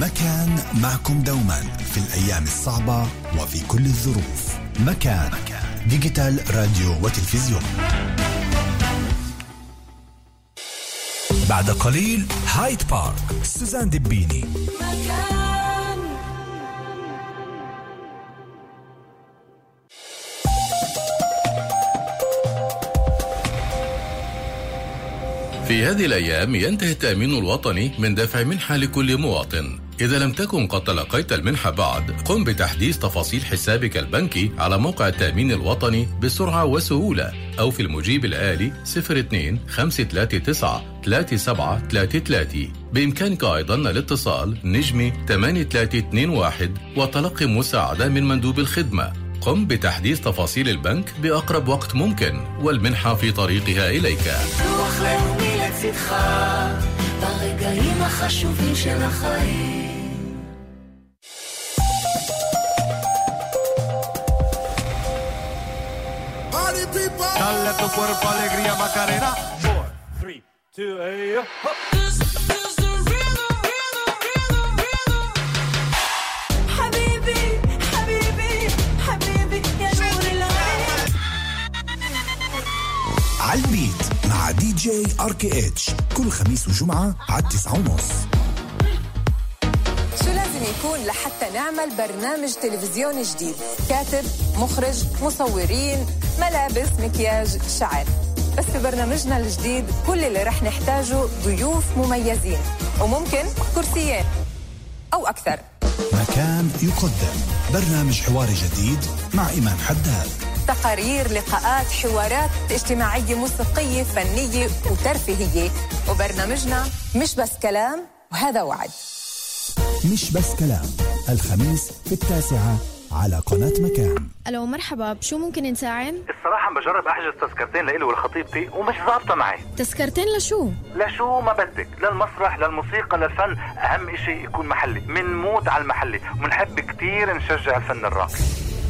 مكان معكم دوما في الأيام الصعبة وفي كل الظروف. مكان digital راديو وتلفزيون. بعد قليل هايد بارك سوزان دبيني في هذه الأيام ينتهي التأمين الوطني من دفع منحة لكل مواطن. إذا لم تكن قد تلقيت المنحة بعد قم بتحديث تفاصيل حسابك البنكي على موقع التأمين الوطني بسرعة وسهولة أو في المجيب الآلي 02 539 3733 بإمكانك أيضا الاتصال نجمي 8321 وتلقي مساعدة من مندوب الخدمة قم بتحديث تفاصيل البنك بأقرب وقت ممكن والمنحة في طريقها إليك רוח לאומי לצדך, ברגעים החשובים של החיים. Dale a tu cuerpo alegría, Macarena. Four, three, two, hey, حبيبي حبيبي حبيبي يا نور العين على البيت مع DJ RKH كل خميس وجمعة على التسعة ونص. شو لازم يكون لحتى نعمل برنامج تلفزيوني جديد. كاتب مخرج مصورين ملابس مكياج شعر. بس في برنامجنا الجديد كل اللي رح نحتاجه ضيوف مميزين وممكن كرسيين أو أكثر. مكان يقدم برنامج حواري جديد مع إيمان حداد. تقارير لقاءات حوارات اجتماعية موسيقية فنية وترفيهية. وبرنامجنا مش بس كلام وهذا وعد. مش بس كلام. الخميس في التاسعة على قناة مكان. ألو مرحبا. بشو ممكن نساعد؟ الصراحة بجرب أحجز تذكرتين لإلي ولخطيبتي ومش ظابطة معي. تذكرتين لشو؟ لشو ما بدك للمسرح للموسيقى للفن. أهم إشي يكون محلي منموت على المحلي. ومنحب كتير نشجع الفن الراقي.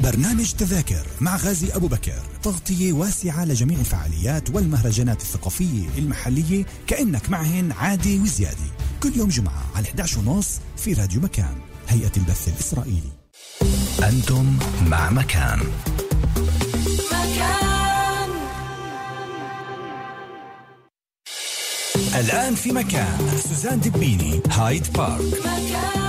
برنامج تذاكر مع غازي أبو بكر. تغطية واسعة لجميع الفعاليات والمهرجانات الثقافية المحلية كأنك معهن عادي وزيادة. كل يوم جمعة على 11 ونص في راديو مكان هيئة البث الإسرائيلي. أنتم مع مكان. مكان. الآن في مكان سوزان دبيني هايد بارك. مكان.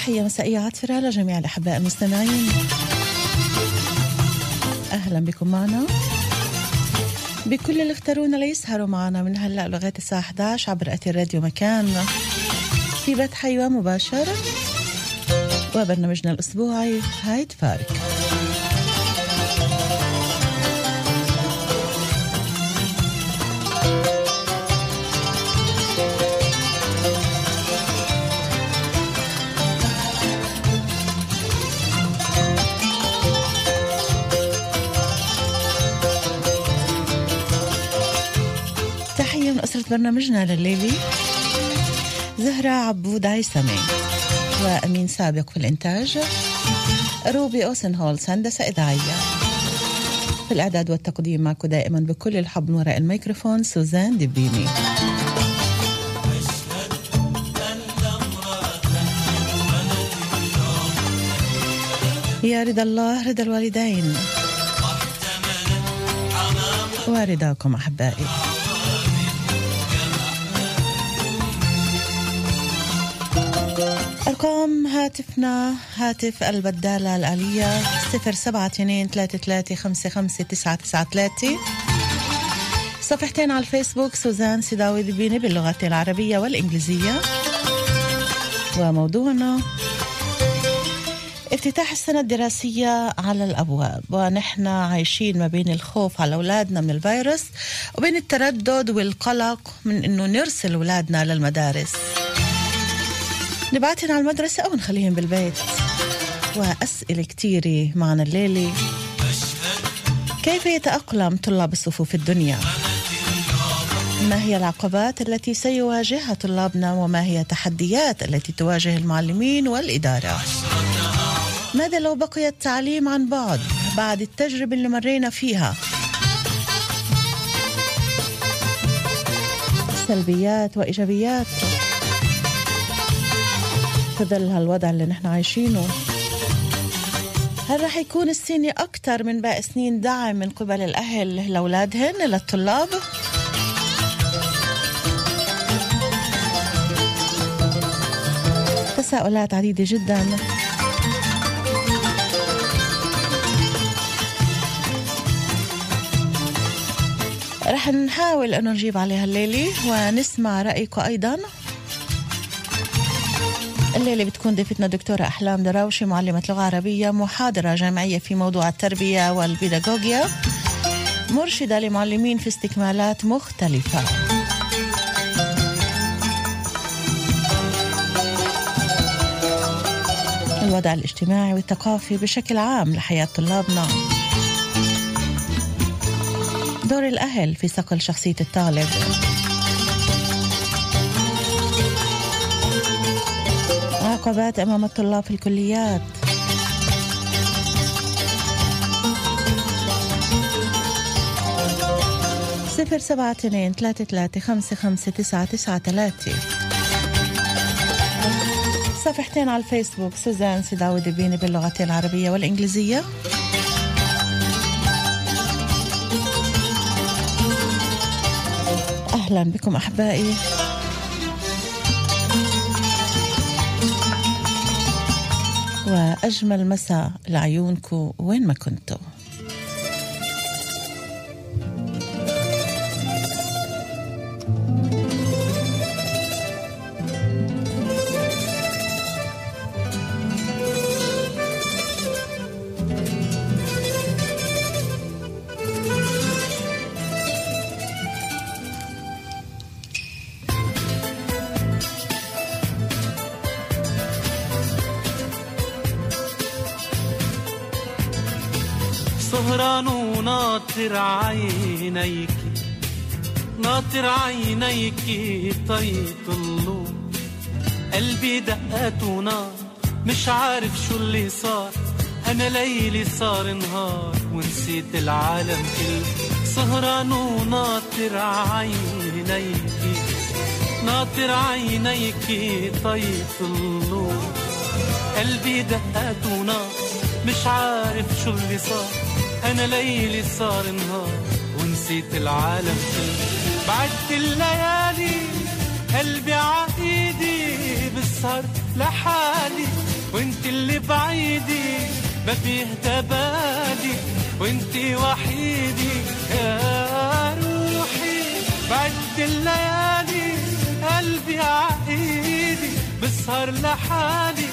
تحية مسائية عاطرة لجميع الأحباء المستمعين. أهلا بكم معنا. بكل اللي اختارونا ليسهروا معنا من هلأ لغاية الساعة 11 عبر أثير راديو مكان. في بث حي ومباشر وبرنامجنا الأسبوعي هايد بارك برنامجنا لليلي. زهرة عبود عيسمي وأمين سابق في الإنتاج. روبي أوسن هولز هندسة إذاعية في الإعداد والتقديم معكم دائما بكل الحب وراء الميكروفون سوزان دبيني يا رضا الله رضا الوالدين. ورضاكم أحبائي. أرقام هاتفنا هاتف البدالة الآلية صفر سبعة اثنين ثلاثة ثلاثة خمسة خمسة تسعة تسعة ثلاثة. صفحتين على الفيسبوك سوزان سيداوي دبيني باللغتين العربية والإنجليزية. وموضوعنا افتتاح السنة الدراسية على الأبواب ونحن عايشين ما بين الخوف على أولادنا من الفيروس وبين التردد والقلق من أنه نرسل أولادنا للمدارس. نبعتهم على المدرسة أو نخليهم بالبيت وأسئلة كتيرة معنا الليلة كيف يتأقلم طلاب الصفوف الدنيا؟ ما هي العقبات التي سيواجهها طلابنا وما هي التحديات التي تواجه المعلمين والإدارة؟ ماذا لو بقي التعليم عن بعد بعد التجربة اللي مرينا فيها؟ سلبيات وإيجابيات في ظل هالوضع اللي نحن عايشينه. هل رح يكون السنة أكثر من باقي سنين دعم من قبل الأهل لأولادهن للطلاب؟ تساؤلات عديدة جدا. رح نحاول أنه نجيب عليها الليلة ونسمع رأيكم أيضا. الليلة بتكون ضيفتنا دكتورة أحلام دراوشي معلمة لغة عربية محاضرة جامعية في موضوع التربية والبيداغوجيا مرشدة لمعلمين في استكمالات مختلفة. الوضع الاجتماعي والثقافي بشكل عام لحياة طلابنا. دور الأهل في صقل شخصية الطالب. عقبات أمام الطلاب في الكليات. صفر سبعة اثنين ثلاثة ثلاثة خمسة خمسة تسعة تسعة ثلاثة. صفحتين على الفيسبوك سوزان سيداوي دبيني باللغتين العربية والإنجليزية. أهلا بكم أحبائي. وأجمل مساء لعيونكم وين ما كنتوا. وناطر عينيك ناطر عينيك طيطلوا قلبي دقات ونار مش عارف شو اللي صار. أنا ليلي صار نهار ونسيت العالم كله. سهران وناطر عينيك ناطر عينيك طيطلوا قلبي دقات ونار مش عارف شو اللي صار. أنا ليلي صار نهار ونسيت العالم. كله بعدت الليالي قلبي عايدي بالسهر لحالي. وإنت اللي بعيدي ما بيهدى بالي وإنت وحيدي يا روحي. بعدت الليالي قلبي عايدي بالسهر لحالي.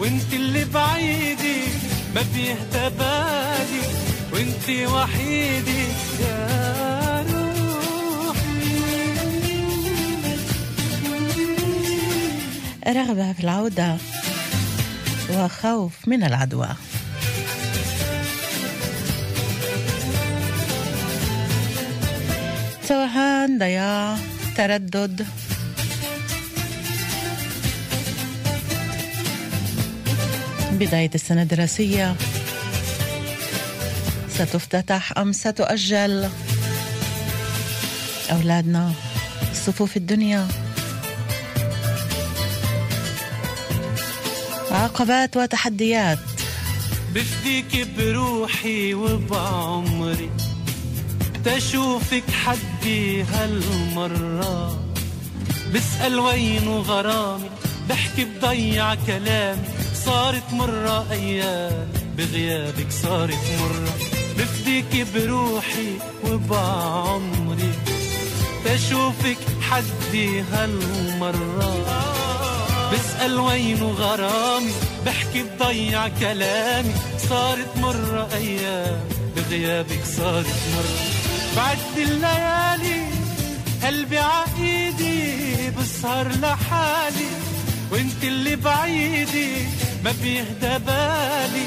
وإنت اللي بعيدي ما بيهدى بالي وانت وحيدي يا روحي. رغبة في العودة وخوف من العدوى. توهان ضياع تردد. بداية السنة الدراسية. ستفتتح أم ستؤجل أولادنا صفوف الدنيا؟ عقبات وتحديات. بفديك بروحي وبعمري تشوفك حدي هالمرة. بسأل وين غرامي؟ بحكي بضيع كلامي. صارت مرة أيام بغيابك صارت مرة. بفديك بروحي وبعمري تشوفك حدي هالمرة. بسأل وينه غرامي بحكي بضيع كلامي. صارت مرة أيام بغيابك صارت مرة. بعد الليالي قلبي عايدي بسهر لحالي وانت اللي بعيدي ما بيهدى بالي.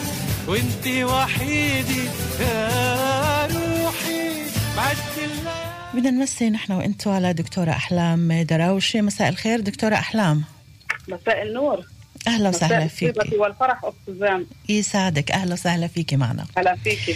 وانت وحيدي يا روحي بعد الليالي بدنا نمسي نحن وانتو على دكتورة أحلام دراوشة مساء الخير دكتورة أحلام. مساء النور. أهلا وسهلا فيكي والفرح أخت سوزان يسعدك أهلا وسهلا فيكي معنا. هلا فيكي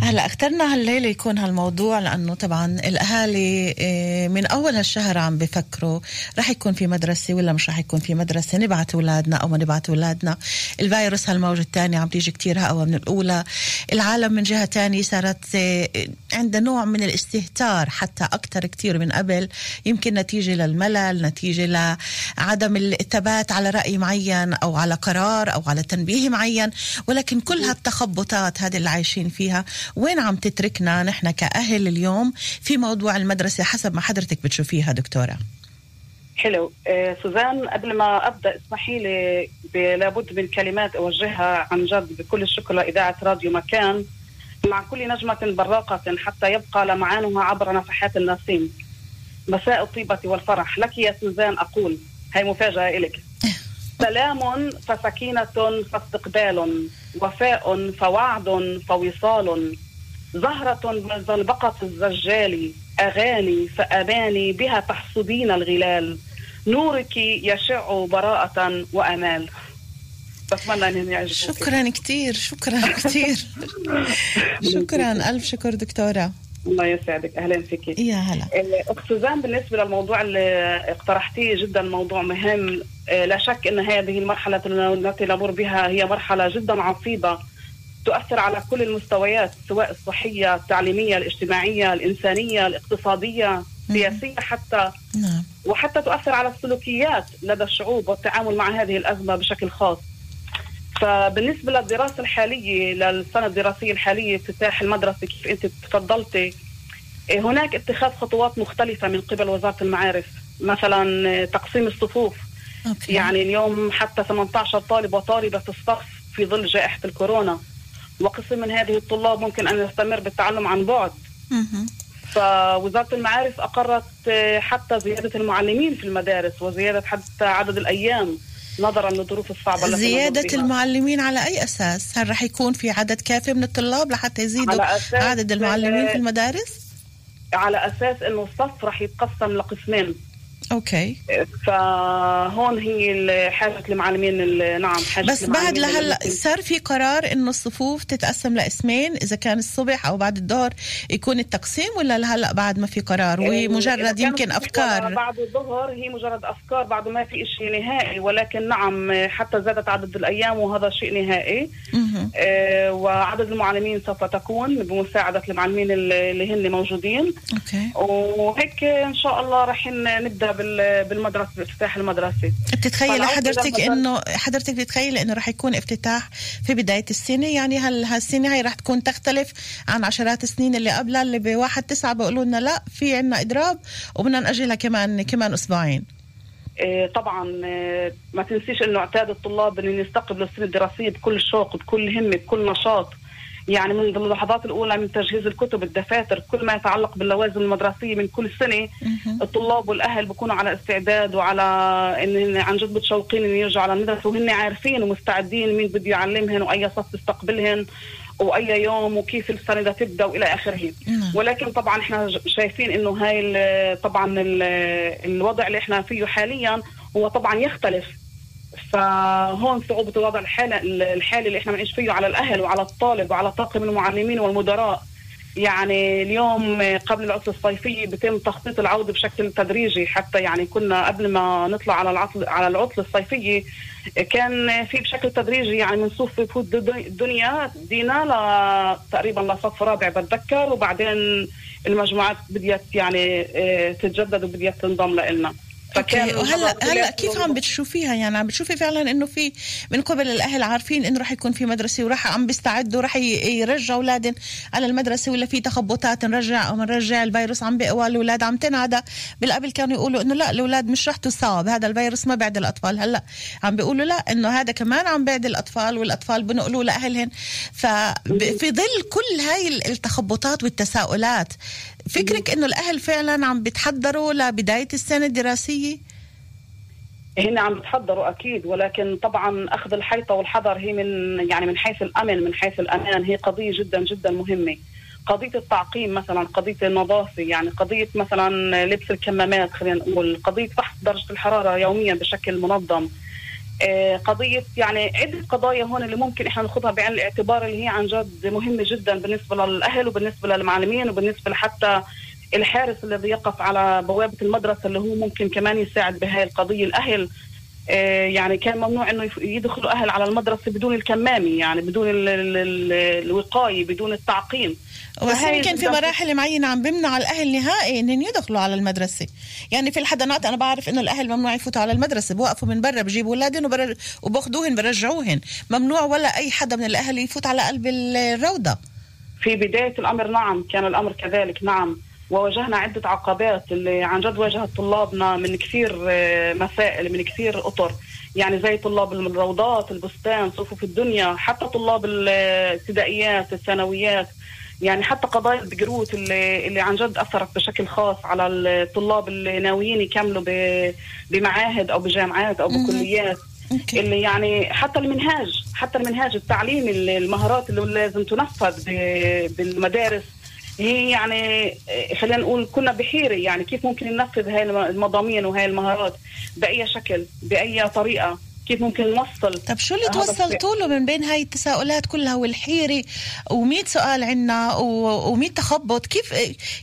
هلا أخترنا هالليلة يكون هالموضوع لأنه طبعا الأهالي إيه، من أول هالشهر عم بفكروا رح يكون في مدرسة ولا مش رح يكون في مدرسة نبعث أولادنا أو ما نبعث أولادنا. الفيروس هالموجه الثانية عم تيجي كتير أقوى من الأولى. العالم من جهة ثانية صارت إيه، عندها نوع من الاستهتار حتى أكثر كتير من قبل. يمكن نتيجة للملل نتيجة لعدم الثبات على رأي معين. أو على قرار أو على تنبيه معين ولكن كل هالتخبطات هذه اللي عايشين فيها وين عم تتركنا نحن كأهل اليوم في موضوع المدرسة حسب ما حضرتك بتشوفيها دكتورة؟ حلو. آه سوزان قبل ما أبدأ اسمحي لي لابد من كلمات أوجهها عن جد بكل الشكر لإذاعة راديو مكان. مع كل نجمة براقة حتى يبقى لمعانها عبر نفحات النسيم. مساء الطيبة والفرح. لك يا سوزان أقول. هاي مفاجأة لك سلام فسكينة فاستقبال وفاء فوعد فوصال. زهرة من زنبقة الزجال أغاني فأماني بها تحصدين الغلال. نورك يشع براءة وأمال. بتمنى أن يعجبوك شكرا كتير شكرا كتير. شكرا. ألف شكر دكتورة. الله يسعدك. أهلا فيك يا هلا. أخت سوزان بالنسبة للموضوع اللي اقترحتيه جدا موضوع مهم. آه، لا شك أن هذه المرحلة التي نمر بها هي مرحلة جدا عصيبة تؤثر على كل المستويات سواء الصحية التعليمية الاجتماعية الإنسانية الاقتصادية السياسية حتى. نعم. وحتى تؤثر على السلوكيات لدى الشعوب والتعامل مع هذه الأزمة بشكل خاص. فبالنسبة للدراسة الحالية للسنة الدراسية الحالية افتتاح المدرسة كيف أنت تفضلتي إيه، هناك اتخاذ خطوات مختلفة من قبل وزارة المعارف. مثلا إيه، تقسيم الصفوف. أوكي. يعني اليوم حتى 18 طالب وطالبة في الصف في ظل جائحة الكورونا. وقسم من هذه الطلاب ممكن أن يستمر بالتعلم عن بعد. مهم. فوزارة المعارف أقرت آه، حتى زيادة المعلمين في المدارس وزيادة حتى عدد الأيام. نظرا للظروف الصعبة التي بها. المعلمين على أي أساس؟ هل رح يكون في عدد كافي من الطلاب لحتى يزيدوا عدد المعلمين في المدارس؟ على أساس أنه الصف راح يتقسم لقسمين أوكي. فهون هي حاجة المعلمين ال- نعم حاجة بس بعد لهلا صار في قرار إنه الصفوف تتقسم لاسمين إذا كان الصبح أو بعد الظهر يكون التقسيم ولا لهلا بعد ما في قرار؟ وهي إذا مجرد كانت يمكن أفكار. بعد الظهر هي مجرد أفكار بعد ما في شيء نهائي ولكن نعم حتى زادت عدد الأيام وهذا شيء نهائي. آه، وعدد المعلمين سوف تكون بمساعدة المعلمين اللي هن موجودين. أوكي. وهيك إن شاء الله راح نبدأ بال- بالمدرسة بافتتاح المدرسة. بتتخيلي فالعودة حضرتك انه حضرتك بتتخيلي إنه رح يكون افتتاح في بداية السنة؟ يعني هل هالسنة هي رح تكون تختلف عن عشرات السنين اللي قبلها اللي بواحد تسعة بيقولوا لنا لا في عنا إضراب وبدنا نأجلها كمان كمان أسبوعين. آه، طبعا آه، ما تنسيش إنه اعتاد الطلاب ان يستقبلوا السنة الدراسية بكل شوق بكل همة بكل نشاط. يعني من اللحظات الأولى من تجهيز الكتب الدفاتر كل ما يتعلق باللوازم المدرسية من كل سنة الطلاب والأهل بيكونوا على استعداد وعلى إن عن جد متشوقين إن يرجعوا على المدرسة وهن عارفين ومستعدين مين بده يعلمهن وأي صف يستقبلهن وأي يوم وكيف السنة بدها تبدأ وإلى آخره. نعم. ولكن طبعا إحنا شايفين إنه هاي طبعا ال- الوضع اللي إحنا فيه حاليا هو طبعا يختلف. فهون صعوبة الوضع الحالي الحالي اللي إحنا بنعيش فيه على الأهل وعلى الطالب وعلى طاقم المعلمين والمدراء. يعني اليوم قبل العطلة الصيفية بيتم تخطيط العودة بشكل تدريجي. حتى يعني كنا قبل ما نطلع على العطل على العطلة الصيفية كان في بشكل تدريجي يعني من صوف فوت الدنيا دينا تقريبا لصف رابع بتذكر وبعدين المجموعات بديت يعني آه، تتجدد وبديت تنضم لنا فكان وهلا هلا كيف عم بتشوفيها؟ يعني عم بتشوفي فعلا إنه في من قبل الأهل عارفين إنه رح يكون في مدرسة وراح عم بيستعدوا رح يرجعوا اولادهم على المدرسة ولا في تخبطات نرجع أو نرجع الفيروس عم بقوى الأولاد عم تنعدى. بالقبل كانوا يقولوا إنه لا الأولاد مش رح تصاب هذا الفيروس ما بعد الأطفال. هلا عم بيقولوا لا إنه هذا كمان عم بعد الأطفال والأطفال بنقلوا لاهلهم ففي ظل كل هاي التخبطات والتساؤلات فكرك إنه الأهل فعلا عم بيتحضروا لبداية السنة الدراسية؟ هن عم بتحضروا أكيد ولكن طبعا أخذ الحيطة والحذر هي من يعني من حيث الأمن من حيث الأمان. هي قضية جدا جدا مهمة. قضية التعقيم مثلا قضية النظافة يعني قضية مثلا لبس الكمامات خلينا نقول قضية فحص درجة الحرارة يوميا بشكل منظم. قضية يعني عدة قضايا هون اللي ممكن إحنا ناخذها بعين الاعتبار اللي هي عن جد مهمة جدا بالنسبة للأهل وبالنسبة للمعلمين وبالنسبة لحتى الحارس الذي يقف على بوابة المدرسة اللي هو ممكن كمان يساعد بهاي القضية. الأهل آه، يعني كان ممنوع إنه يدخلوا أهل على المدرسة بدون الكمامة يعني بدون ال- ال- ال- الوقاية بدون التعقيم. فهاي يمكن في مراحل معينة عم بمنع الأهل نهائي انهم يدخلوا على المدرسة. يعني في الحضانات أنا بعرف إنه الأهل ممنوع يفوتوا على المدرسة بوقفوا من برا بجيبوا أولادهم وبر- وبأخذوهن برجعوهن. ممنوع ولا أي حدا من الأهل يفوت على قلب الروضة. في بداية الأمر نعم كان الأمر كذلك نعم. وواجهنا عدة عقبات اللي عن جد واجهت طلابنا من كثير آه، مسائل من كثير أطر يعني زي طلاب الروضات البستان صفوف الدنيا حتى طلاب الابتدائيات الثانويات يعني حتى قضايا البقروت اللي, اللي عن جد أثرت بشكل خاص على الطلاب اللي ناويين يكملوا بمعاهد أو بجامعات أو. بكليات أوكي. اللي يعني حتى المنهاج حتى المنهاج التعليمي المهارات اللي لازم تنفذ بالمدارس هي يعني آه، خلينا نقول كنا بحيرة يعني كيف ممكن ننفذ هاي الم- المضامين وهي المهارات بأي شكل بأي طريقة كيف ممكن نوصل طب شو اللي؟ توصلتوا له من بين هاي التساؤلات كلها والحيرة؟ و100 سؤال عنا و100 تخبط. كيف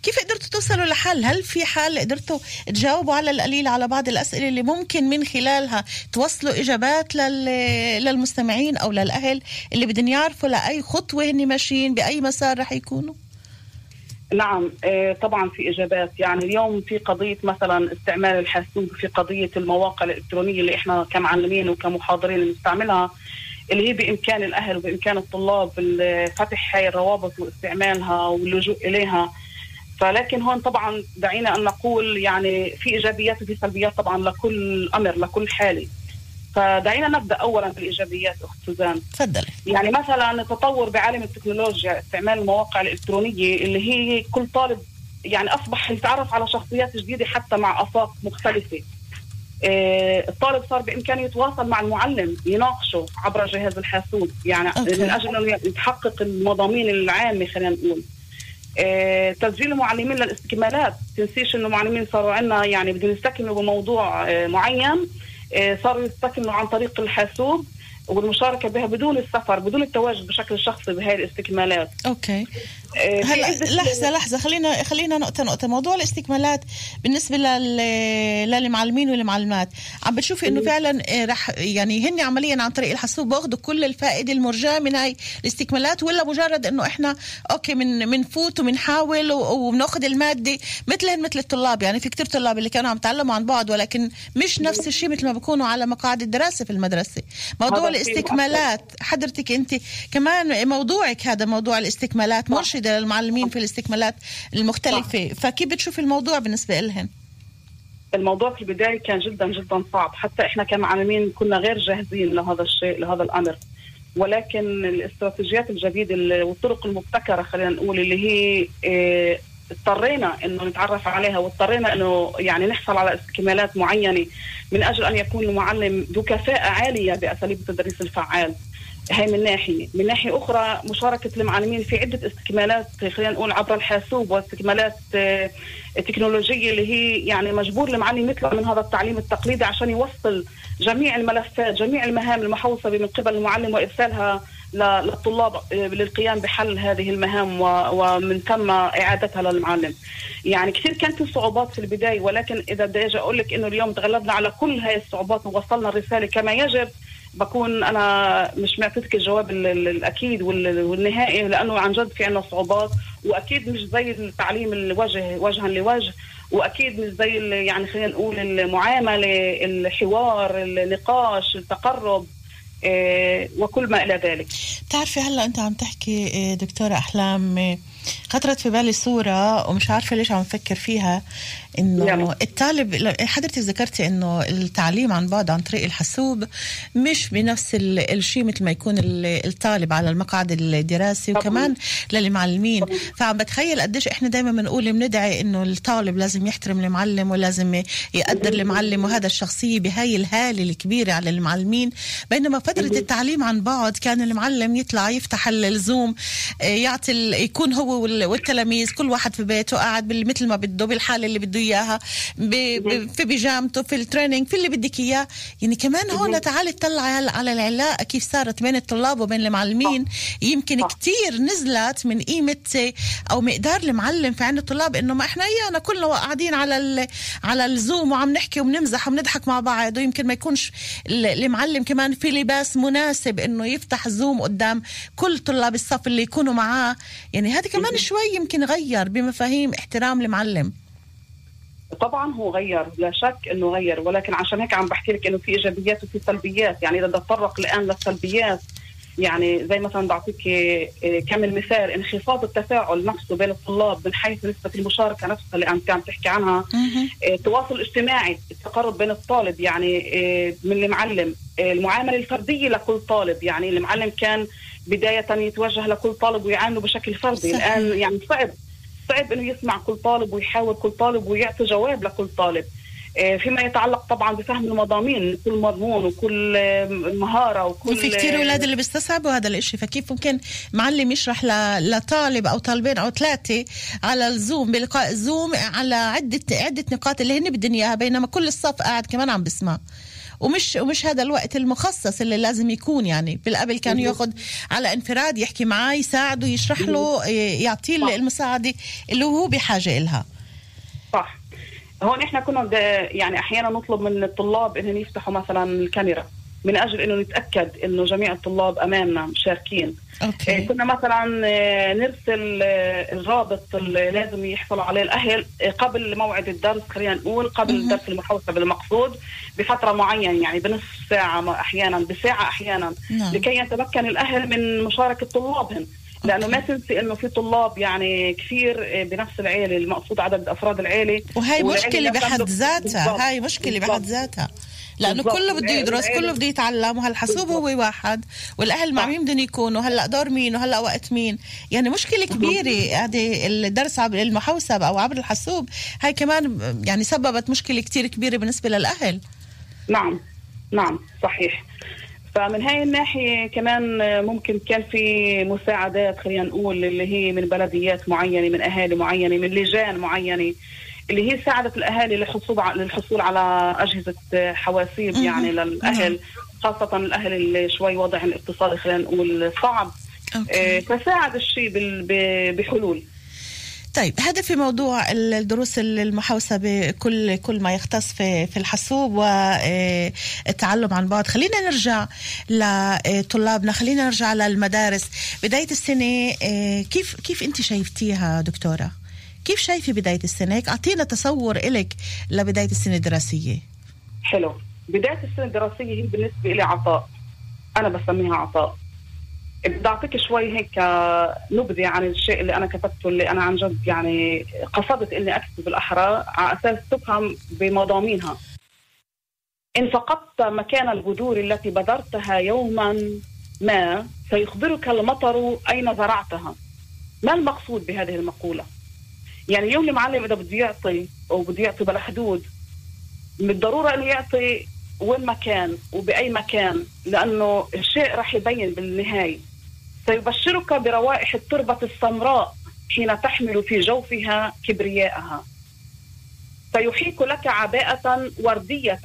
كيف قدرتوا توصلوا لحل؟ هل في حل قدرتوا تجاوبوا على القليل على بعض الأسئلة اللي ممكن من خلالها توصلوا إجابات لل... للمستمعين أو للأهل اللي بدهم يعرفوا لأي خطوة هن ماشيين بأي مسار رح يكونوا؟ نعم آه، طبعا في إجابات. يعني اليوم في قضية مثلا استعمال الحاسوب في قضية المواقع الإلكترونية اللي إحنا كمعلمين وكمحاضرين نستعملها اللي هي بإمكان الأهل وبإمكان الطلاب ال- فتح هاي الروابط واستعمالها واللجوء إليها. فلكن هون طبعا دعينا أن نقول يعني في إيجابيات وفي سلبيات طبعا لكل أمر لكل حالة. فدعينا نبدأ اولا بالايجابيات أخت سوزان. تفضلي. يعني مثلا التطور بعالم التكنولوجيا استعمال المواقع الإلكترونية اللي هي كل طالب يعني أصبح يتعرف على شخصيات جديدة حتى مع افاق مختلفة. آه، الطالب صار بامكانه يتواصل مع المعلم يناقشه عبر جهاز الحاسوب. يعني أوكي. من أجل إنه يتحقق المضامين العامة خلينا نقول. آه، تسجيل المعلمين للاستكمالات. تنسيش إنه المعلمين صاروا عندنا يعني بدهم يستكملوا بموضوع آه، معين. صاروا يستكملوا عن طريق الحاسوب والمشاركة بها بدون السفر بدون التواجد بشكل شخصي بهذه الاستكمالات. okay. هلا عدة- لحظة لحظة خلينا خلينا نقطة نقطة. موضوع الاستكمالات بالنسبة لل للمعلمين والمعلمات عم بتشوفي إنه فعلا آه، رح يعني هن عمليا عن طريق الحاسوب باخذوا كل الفائدة المرجاة من هاي الاستكمالات ولا مجرد إنه إحنا okay من بنفوت وبنحاول وبناخذ المادة مثلهم مثل الطلاب. يعني في كتير طلاب اللي كانوا عم يتعلموا عن بعد ولكن مش نفس الشيء مثل ما بيكونوا على مقاعد الدراسة في المدرسة. موضوع الاستكمالات حضرتك أنت كمان موضوعك هذا موضوع الاستكمالات مرشده للمعلمين في الاستكمالات المختلفة. فكيف بتشوفي الموضوع بالنسبة لهم الموضوع في البداية كان جدا جدا صعب. حتى إحنا كمعلمين كنا غير جاهزين لهذا الشيء لهذا الأمر. ولكن الاستراتيجيات الجديدة ال- والطرق المبتكرة خلينا نقول اللي هي آه، اضطرينا إنه نتعرف عليها واضطرينا إنه يعني نحصل على استكمالات معينة من أجل أن يكون المعلم ذو كفاءة عالية بأساليب التدريس الفعال. هي من ناحية، من ناحية أخرى مشاركة المعلمين في عدة استكمالات خلينا نقول عبر الحاسوب واستكمالات آه، تكنولوجية اللي هي يعني مجبور المعلم يطلع من هذا التعليم التقليدي عشان يوصل جميع الملفات، جميع المهام المحوصة من قبل المعلم وإرسالها ل- للطلاب آه، للقيام بحل هذه المهام ومن ثم إعادتها للمعلم. يعني كثير كان في صعوبات في البداية ولكن إذا بدي أجي أقول لك إنه اليوم تغلبنا على كل هاي الصعوبات ووصلنا الرسالة كما يجب بكون أنا مش معطيتك الجواب ال- ال- الأكيد وال- والنهائي لأنه عن جد في عنا صعوبات وأكيد مش زي التعليم الوجه وجها لوجه وأكيد مش زي يعني خلينا نقول المعاملة الحوار النقاش التقرب إيه، وكل ما إلى ذلك. بتعرفي هلأ أنت عم تحكي إيه، دكتورة أحلام إيه، خطرت في بالي صورة ومش عارفة ليش عم فكر فيها إنه يلا. الطالب حضرتك ذكرتي إنه التعليم عن بعد عن طريق الحاسوب مش بنفس ال- الشيء مثل ما يكون ال- الطالب على المقعد الدراسي وكمان للمعلمين. فعم بتخيل قديش إحنا دائما بنقول بندعي إنه الطالب لازم يحترم المعلم ولازم يقدر المعلم وهذا الشخصية بهاي الهالة الكبيرة على المعلمين. بينما فترة التعليم عن بعد كان المعلم يطلع يفتح ال- الزوم آه، يعطي يكون هو وال- والتلاميذ كل واحد في بيته قاعد مثل ما بده بالحالة اللي بده إياها في بيجامته في التريننج في اللي بدك إياه. يعني كمان هون تعالي تطلعي هلا على العلاقة كيف صارت بين الطلاب وبين المعلمين. يمكن كتير نزلت من قيمة آه، أو مقدار المعلم في عند الطلاب إنه ما إحنا إيانا كلنا قاعدين على على الزوم وعم نحكي وبنمزح وبنضحك مع بعض. ويمكن ما يكونش ال- المعلم كمان في لباس مناسب إنه يفتح زوم قدام كل طلاب الصف اللي يكونوا معاه. يعني هذا كمان شوي يمكن غير بمفاهيم احترام المعلم. طبعا هو غير لا شك إنه غير ولكن عشان هيك عم بحكي لك إنه في إيجابيات وفي سلبيات. يعني إذا بدي أتطرق الآن للسلبيات يعني زي مثلا بعطيك إيه، كم مثال انخفاض التفاعل نفسه بين الطلاب من حيث نسبة المشاركة نفسها اللي انت عم تحكي عنها. إيه، التواصل الاجتماعي التقرب بين الطالب يعني إيه، من المعلم. إيه، المعاملة الفردية لكل طالب. يعني المعلم كان بداية يتوجه لكل طالب ويعامله بشكل فردي. صحيح. الآن يعني صعب صعب إنه يسمع كل طالب ويحاور كل طالب ويعطي جواب لكل طالب. آه، فيما يتعلق طبعا بفهم المضامين كل مضمون وكل آه، مهارة وكل وفي كتير أولاد اللي بيستصعبوا هذا الإشي. فكيف ممكن معلم يشرح لطالب أو طالبين أو ثلاثة على الزوم بلقاء زوم على عدة عدة نقاط اللي هن بدهم اياها بينما كل الصف قاعد كمان عم بسمع. ومش ومش هذا الوقت المخصص اللي لازم يكون يعني. بالقبل كان ياخذ على انفراد يحكي معاه يساعده يشرح له يعطيه. المساعدة اللي هو بحاجة إلها. صح. هون إحنا كنا يعني أحيانا نطلب من الطلاب إنهم يفتحوا مثلا الكاميرا. من أجل إنه نتأكد إنه جميع الطلاب أمامنا مشاركين آه، أوكي كنا مثلا آه، نرسل آه، الرابط اللي لازم يحصلوا عليه الأهل قبل موعد الدرس خلينا نقول قبل مهم. الدرس المحوسب المقصود بفترة معينة يعني بنصف ساعة أحيانا بساعة أحيانا نعم. لكي يتمكن الأهل من مشاركة طلابهم لأنه ما تنسي إنه في طلاب يعني كثير بنفس العيلة المقصود عدد أفراد العيلة وهي لا بحد ذاتها. هاي مشكلة بحد. ذاتها لأنه بالضبط. كله بده يدرس كله بده يتعلم وهالحاسوب. هو واحد. والأهل مع. مين بدهم يكونوا. هلأ دور مين؟ وهلأ وقت مين؟ يعني مشكلة كبيرة هذه الدرس عبر المحوسب أو عبر الحاسوب هاي كمان يعني سببت مشكلة كتير كبيرة بالنسبة للأهل. نعم نعم صحيح. فمن هاي الناحية كمان ممكن كان في مساعدات خلينا نقول اللي هي من بلديات معينة من أهالي معينة من لجان معينة. اللي هي ساعدت الأهالي للحصول للحصول على أجهزة آه، حواسيب. يعني للأهل خاصة الأهل اللي شوي وضعهم الاقتصادي خلينا نقول صعب. آه، أوكي. فساعد الشيء بحلول. طيب هذا في موضوع الدروس المحوسبة كل كل ما يختص في في الحاسوب والتعلم عن بعد. خلينا نرجع لطلابنا خلينا نرجع للمدارس. بداية السنة آه، كيف كيف أنت شايفتيها دكتورة؟ كيف شايفة بداية السنة هيك؟ أعطينا تصور إلك لبداية السنة الدراسية. حلو. بداية السنة الدراسية هي بالنسبة لي عطاء. أنا بسميها عطاء. بدي أعطيك شوي هيك نبذة عن الشيء اللي أنا كتبته اللي أنا عن جد يعني قصدت إني أكتب بالأحرى على أساس تفهم بمضامينها. إن فقدت مكان البذور التي بذرتها يوما ما سيخبرك المطر أين زرعتها. ما المقصود بهذه المقولة؟ يعني اليوم المعلم إذا بده يعطي أو بده يعطي بلا حدود بالضرورة أنه يعطي وين ما كان وبأي مكان لأنه الشيء راح يبين بالنهاية. سيبشرك بروائح التربة السمراء حين تحمل في جوفها كبرياءها سيحيك لك عباءة وردية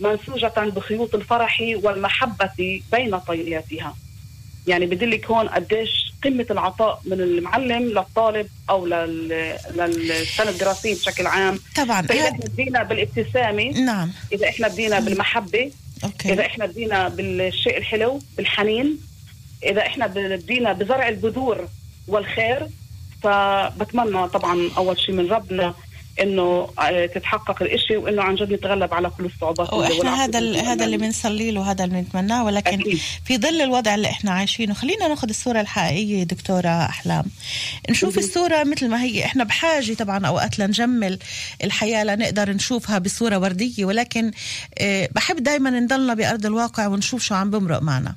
منسوجة بخيوط الفرح والمحبة بين طياتها يعني بدلك هون قديش قمة العطاء من المعلم للطالب أو لل- للسنة الدراسية بشكل عام. طبعا. هاد- إحنا بدينا بالابتسامة. نعم. إذا إحنا بدينا بالمحبة. أوكي. إذا إحنا بدينا بالشيء الحلو بالحنين. إذا إحنا بدينا بزرع البذور والخير فبتمنى طبعا أول شيء من ربنا إنه آه، تتحقق الإشي وإنه عن جد نتغلب على كل الصعوبات وإحنا هذا ال- هذا اللي. بنصلي له هذا اللي بنتمناه ولكن أكيد. في ظل الوضع اللي إحنا عايشينه خلينا ناخذ الصورة الحقيقية دكتورة أحلام. نشوف الصورة مثل ما هي. إحنا بحاجة طبعا أوقات لنجمل الحياة لنقدر نشوفها بصوره وردية ولكن آه، بحب دائما نضلنا بأرض الواقع ونشوف شو عم بمرق معنا.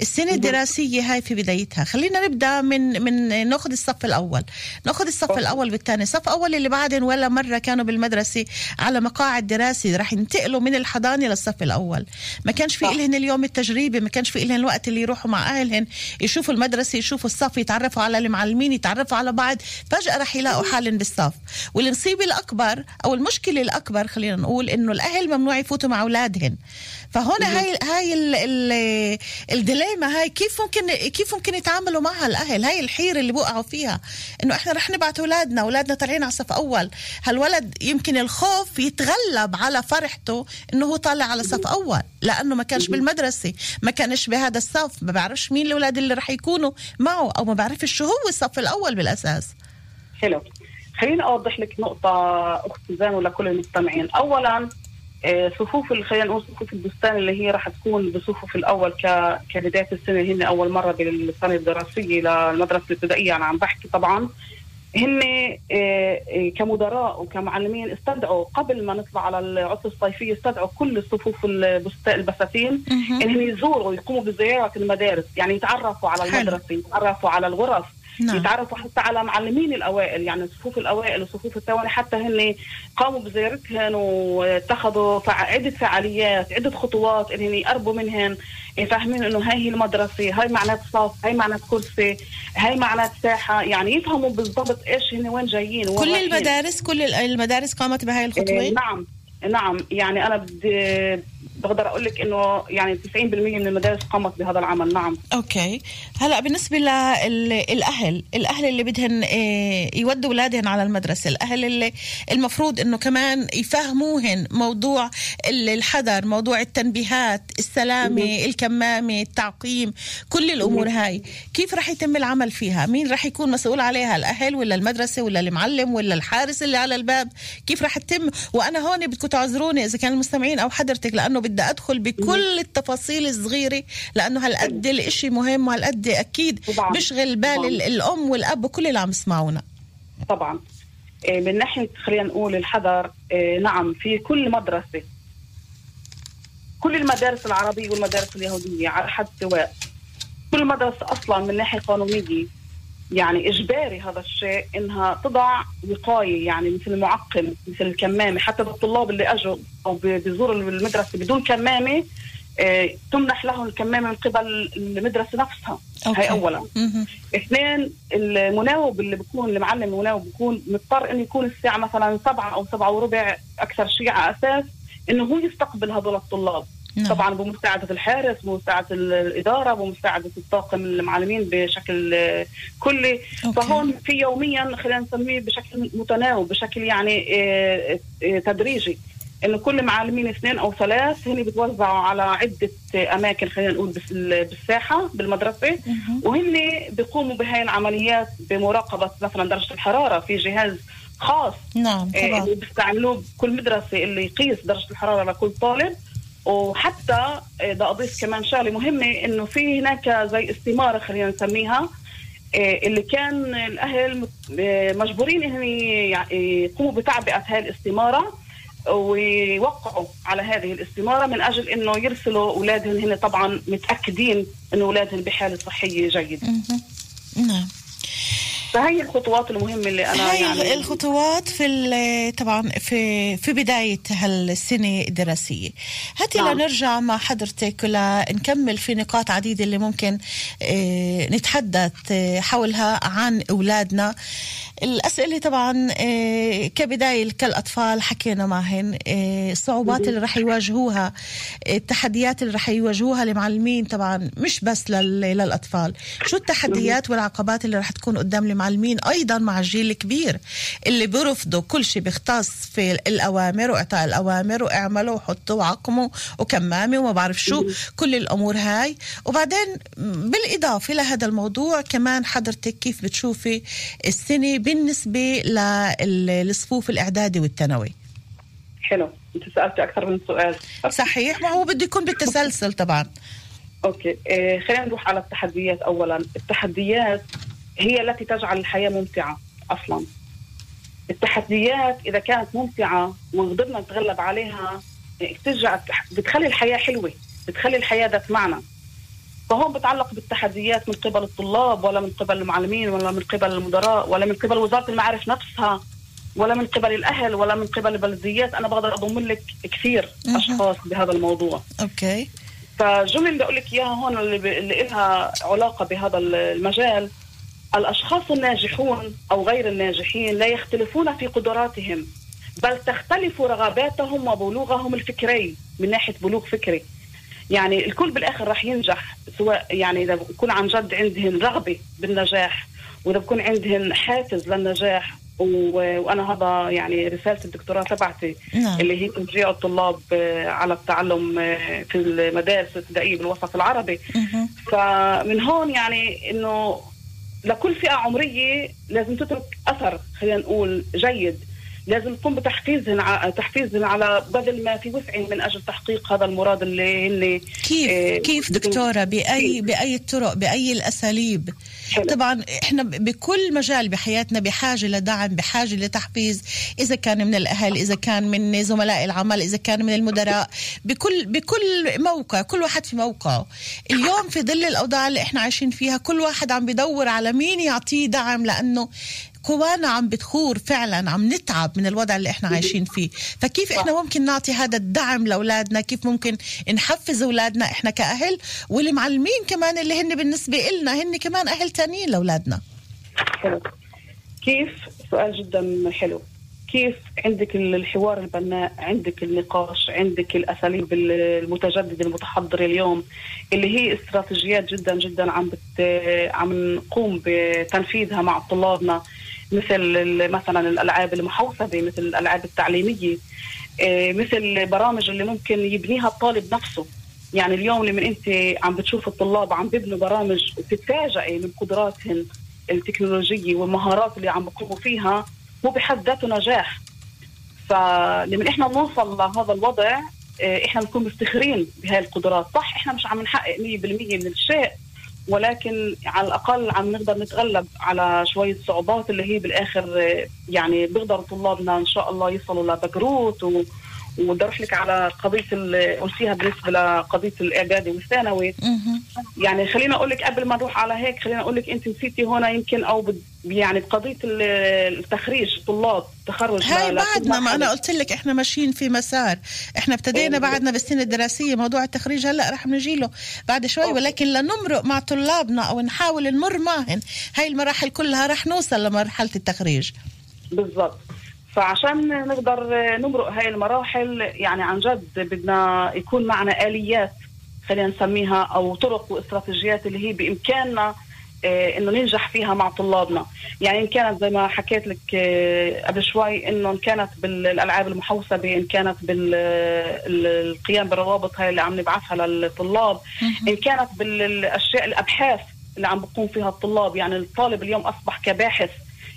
السنة الدراسية هاي في بدايتها. خلينا نبدأ من من ناخذ الصف الأول. ناخذ الصف الأول والثاني الصف الأول اللي بعدين ولا مرة كانوا بالمدرسة على مقاعد دراسي رح ينتقلوا من الحضانة للصف الأول. ما كانش في لهن اليوم التجريبي ما كانش في لهن الوقت اللي يروحوا مع أهلهن. يشوفوا المدرسة يشوفوا الصف يتعرفوا على المعلمين يتعرفوا على بعض. فجأة رح يلاقوا حالهم بالصف. والمصيبه الأكبر أو المشكلة الأكبر خلينا نقول إنه الأهل ممنوع يفوتوا مع أولادهن. فهون هاي هاي ال ال الديليما هاي كيف ممكن كيف ممكن يتعاملوا معها الأهل؟ هاي الحيرة اللي بوقعوا فيها. إنه إحنا رح نبعت أولادنا أولادنا طالعين على صف أول. هالولد يمكن الخوف يتغلب على فرحته إنه هو طالع على صف أول لأنه ما كانش بالمدرسة ما كانش بهذا الصف ما بعرفش مين الأولاد اللي رح يكونوا معه أو ما بعرفش شو هو الصف الأول بالأساس. حلو. خليني أوضح لك نقطة اخت سوزان ولكل المستمعين. اولا صفوف ال- خلينا نقول صفوف البستان اللي هي راح تكون بصفوف الأول ك كبدايه السنة هن أول مرة بالسنه الدراسية للمدرسه الابتدائية أنا عم بحكي طبعا. هن آه، آه، كمدراء وكمعلمين استدعوا قبل ما نطلع على العطلة الصيفية استدعوا كل صفوف البستان البساتين انهم يزوروا ويقوموا بزيارة المدارس يعني يتعرفوا على. المدرسة يتعرفوا على الغرف. نعم. يتعرفوا حتى على معلمين الأوائل يعني الصفوف الأوائل وصفوف الثواني حتى هن قاموا بزيارتهن واتخذوا فع- عدة فعاليات عدة خطوات انهم يقربوا منهن يفهمين إنه هاي هي المدرسة هاي معنات صف هاي معنات كرسي هاي معنات ساحة يعني يفهموا بالضبط إيش هن وين جايين وين كل رايحين. المدارس كل المدارس قامت بهاي الخطوة إيه، نعم نعم يعني أنا بدي بقدر أقول لك إنه يعني 90% من المدارس قامت بهذا العمل. نعم. أوكي. هلأ بالنسبة للاهل الأهل اللي بدهن آه، يودوا أولادهن على المدرسة الأهل اللي المفروض إنه كمان يفهموهن موضوع ال- الحذر موضوع التنبيهات السلامة الكمامة التعقيم كل الأمور هاي. كيف رح يتم العمل فيها؟ مين رح يكون مسؤول عليها؟ الأهل ولا المدرسة ولا المعلم ولا الحارس اللي على الباب؟ كيف رح تتم؟ وأنا هون بدكم تعذروني إذا كان المستمعين أو حضرتك لأنه بدي أدخل بكل التفاصيل الصغيرة لأنه هالقد الإشي مهم وهالقد أكيد. بشغل بال الأم والأب وكل اللي عم يسمعونا. طبعا. إيه، من ناحية خلينا نقول الحذر إيه، نعم في كل مدرسة. كل المدارس العربية والمدارس اليهودية على حد سواء. كل مدرسة أصلا من ناحية قانونية يعني إجباري هذا الشيء إنها تضع وقاية يعني مثل المعقم مثل الكمامه حتى الطلاب اللي أجوا أو بيزوروا المدرسة بدون كمامة إيه، تمنح لهم الكمامة من قبل المدرسة نفسها أوكي. هي اولا مهم. اثنين المناوب اللي بيكون المعلم المناوب بيكون مضطر إنه يكون الساعة مثلا سبعة أو سبعة وربع أكثر شيء على أساس إنه هو يستقبل هذول الطلاب نعم. طبعا بمساعدة الحارس بمساعدة ال- الإدارة بمساعدة الطاقم المعلمين بشكل آه، كلي. أوكي. فهون في يوميا خلينا نسميه بشكل متناوب بشكل يعني آه، آه، تدريجي إنه كل معلمين اثنين أو ثلاث هن بتوزعوا على عدة أماكن خلينا نقول بالساحة بالمدرسة. وهن بيقوموا بهاي العمليات بمراقبة مثلا درجة الحرارة. في جهاز خاص نعم آه، طبعا اللي بيستعملوه بكل مدرسة اللي يقيس درجة الحرارة لكل طالب. وحتى بدي أضيف كمان شغلة مهمة إنه في هناك زي استمارة خلينا نسميها آه، اللي كان الأهل آه، مجبورين إنهم يقوموا بتعبئة هاي الاستمارة ويوقعوا على هذه الاستمارة من أجل إنه يرسلوا أولادهم هن طبعا متأكدين إنه أولادهم بحالة صحية جيدة. نعم. فهي الخطوات المهمة اللي أنا هاي يعني الخطوات في ال- طبعا في في بداية هالسنة الدراسية هاتي نعم. لنرجع مع حضرتك ولنكمل في نقاط عديدة اللي ممكن آه، نتحدث آه، حولها عن أولادنا الأسئلة طبعا آه، كبداية كالأطفال حكينا معهن آه، الصعوبات اللي رح يواجهوها التحديات اللي رح يواجهوها المعلمين طبعا مش بس لل- للأطفال. شو التحديات والعقبات اللي رح تكون قدام المعلمين أيضا مع الجيل الكبير اللي بيرفضوا كل شيء بيختص في الأوامر وإعطاء الأوامر وإعملوا وحطوا وعقموا وكمامة وما بعرف شو كل الأمور هاي. وبعدين بالإضافة لهذا الموضوع كمان حضرتك كيف بتشوفي السنة بالنسبة لل- للصفوف الإعدادي والثانوي. حلو. انت سالت أكثر من سؤال. صحيح. ما هو بده يكون بالتسلسل طبعا. okay. إيه خلينا نروح على التحديات اولا. التحديات هي التي تجعل الحياة ممتعة أصلا. التحديات إذا كانت ممتعة وقدرنا نتغلب عليها إيه، بترجع بتخلي الحياة حلوة بتخلي الحياة ذات معنى. فهون بتعلق بالتحديات من قبل الطلاب ولا من قبل المعلمين ولا من قبل المدراء ولا من قبل وزارة المعارف نفسها ولا من قبل الأهل ولا من قبل البلديات. أنا بقدر أضم لك كثير. أشخاص بهذا الموضوع. okay. فالجمل اللي أقول لك إياها هون اللي, ب... اللي لها علاقة بهذا المجال. الأشخاص الناجحون أو غير الناجحين لا يختلفون في قدراتهم بل تختلف رغباتهم وبلوغهم الفكري من ناحية بلوغ فكري. يعني الكل بالآخر راح ينجح سواء يعني إذا بكون عن جد عندهم رغبة بالنجاح وإذا بكون عندهم حافز للنجاح و- وأنا هذا يعني رسالة الدكتوراه تبعتي نعم. اللي هي تشجيع الطلاب آه، على التعلم آه، في المدارس الابتدائيه بالوسط العربي مهم. فمن هون يعني إنه لكل فئة عمرية لازم تترك أثر خلينا نقول جيد لازم تقوم بتحفيزهم ع- تحفيزهم على بذل ما في وسعهم من أجل تحقيق هذا المراد اللي هن كيف آه، كيف دكتورة؟ بأي بأي الطرق؟ بأي الأساليب؟ حلو. طبعا إحنا بكل مجال بحياتنا بحاجة لدعم بحاجة لتحفيز إذا كان من الأهل إذا كان من زملاء العمل إذا كان من المدراء بكل بكل موقع كل واحد في موقعه. اليوم في ظل الأوضاع اللي إحنا عايشين فيها كل واحد عم بدور على مين يعطيه دعم لأنه قوانا عم بتخور فعلا عم نتعب من الوضع اللي إحنا عايشين فيه. فكيف إحنا ممكن نعطي هذا الدعم لأولادنا؟ كيف ممكن نحفز أولادنا إحنا كأهل؟ والمعلمين كمان اللي هن بالنسبة لنا هن كمان أهل تانيين لأولادنا. حلو. كيف؟ سؤال جدا حلو. كيف عندك الحوار البناء؟ عندك النقاش؟ عندك الأساليب المتجددة المتحضرة اليوم؟ اللي هي استراتيجيات جدا جدا عم بت عم نقوم بتنفيذها مع طلابنا. مثل مثلا الألعاب المحوسبة مثل الألعاب التعليمية. آه، مثل البرامج اللي ممكن يبنيها الطالب نفسه. يعني اليوم لما أنت عم بتشوف الطلاب عم بيبنوا برامج وبتتفاجئي من قدراتهم التكنولوجية والمهارات اللي عم بقوموا فيها هو بحد ذاته نجاح. فلما إحنا نوصل لهذا الوضع آه، إحنا بنكون مفتخرين بهاي القدرات. صح إحنا مش عم نحقق 100% من الشيء ولكن على الأقل عم نقدر نتغلب على شوية صعوبات اللي هي بالآخر يعني بيقدروا طلابنا إن شاء الله يصلوا لبكروت وبدي أروح لك على قضية قلتيها بالنسبة لقضية الإعدادي والثانوي. يعني خلينا أقول لك قبل ما نروح على هيك خلينا أقول لك أنت نسيتي هنا يمكن أو بد- يعني بقضيه ال- التخريج طلاب تخرج هاي بعدنا ما أنا. قلت لك إحنا ماشيين في مسار إحنا ابتدينا أيوة. بعدنا بالسنه الدراسية موضوع التخريج هلأ رح نجي له بعد شوي أوكي. ولكن لنمرق مع طلابنا أو نحاول نمر معهم هاي المراحل كلها رح نوصل لمرحلة التخريج بالضبط فعشان نقدر نمرق هاي المراحل يعني عن جد بدنا يكون معنا آليات خلينا نسميها أو طرق واستراتيجيات اللي هي بإمكاننا آه، إنه ننجح فيها مع طلابنا. يعني إن كانت زي ما حكيت لك آه، قبل شوي إنه إن كانت بالألعاب المحوسبه إن كانت بالقيام بالروابط هاي اللي عم نبعثها للطلاب إن كانت بالأشياء الأبحاث اللي عم بقوم فيها الطلاب. يعني الطالب اليوم أصبح كباحث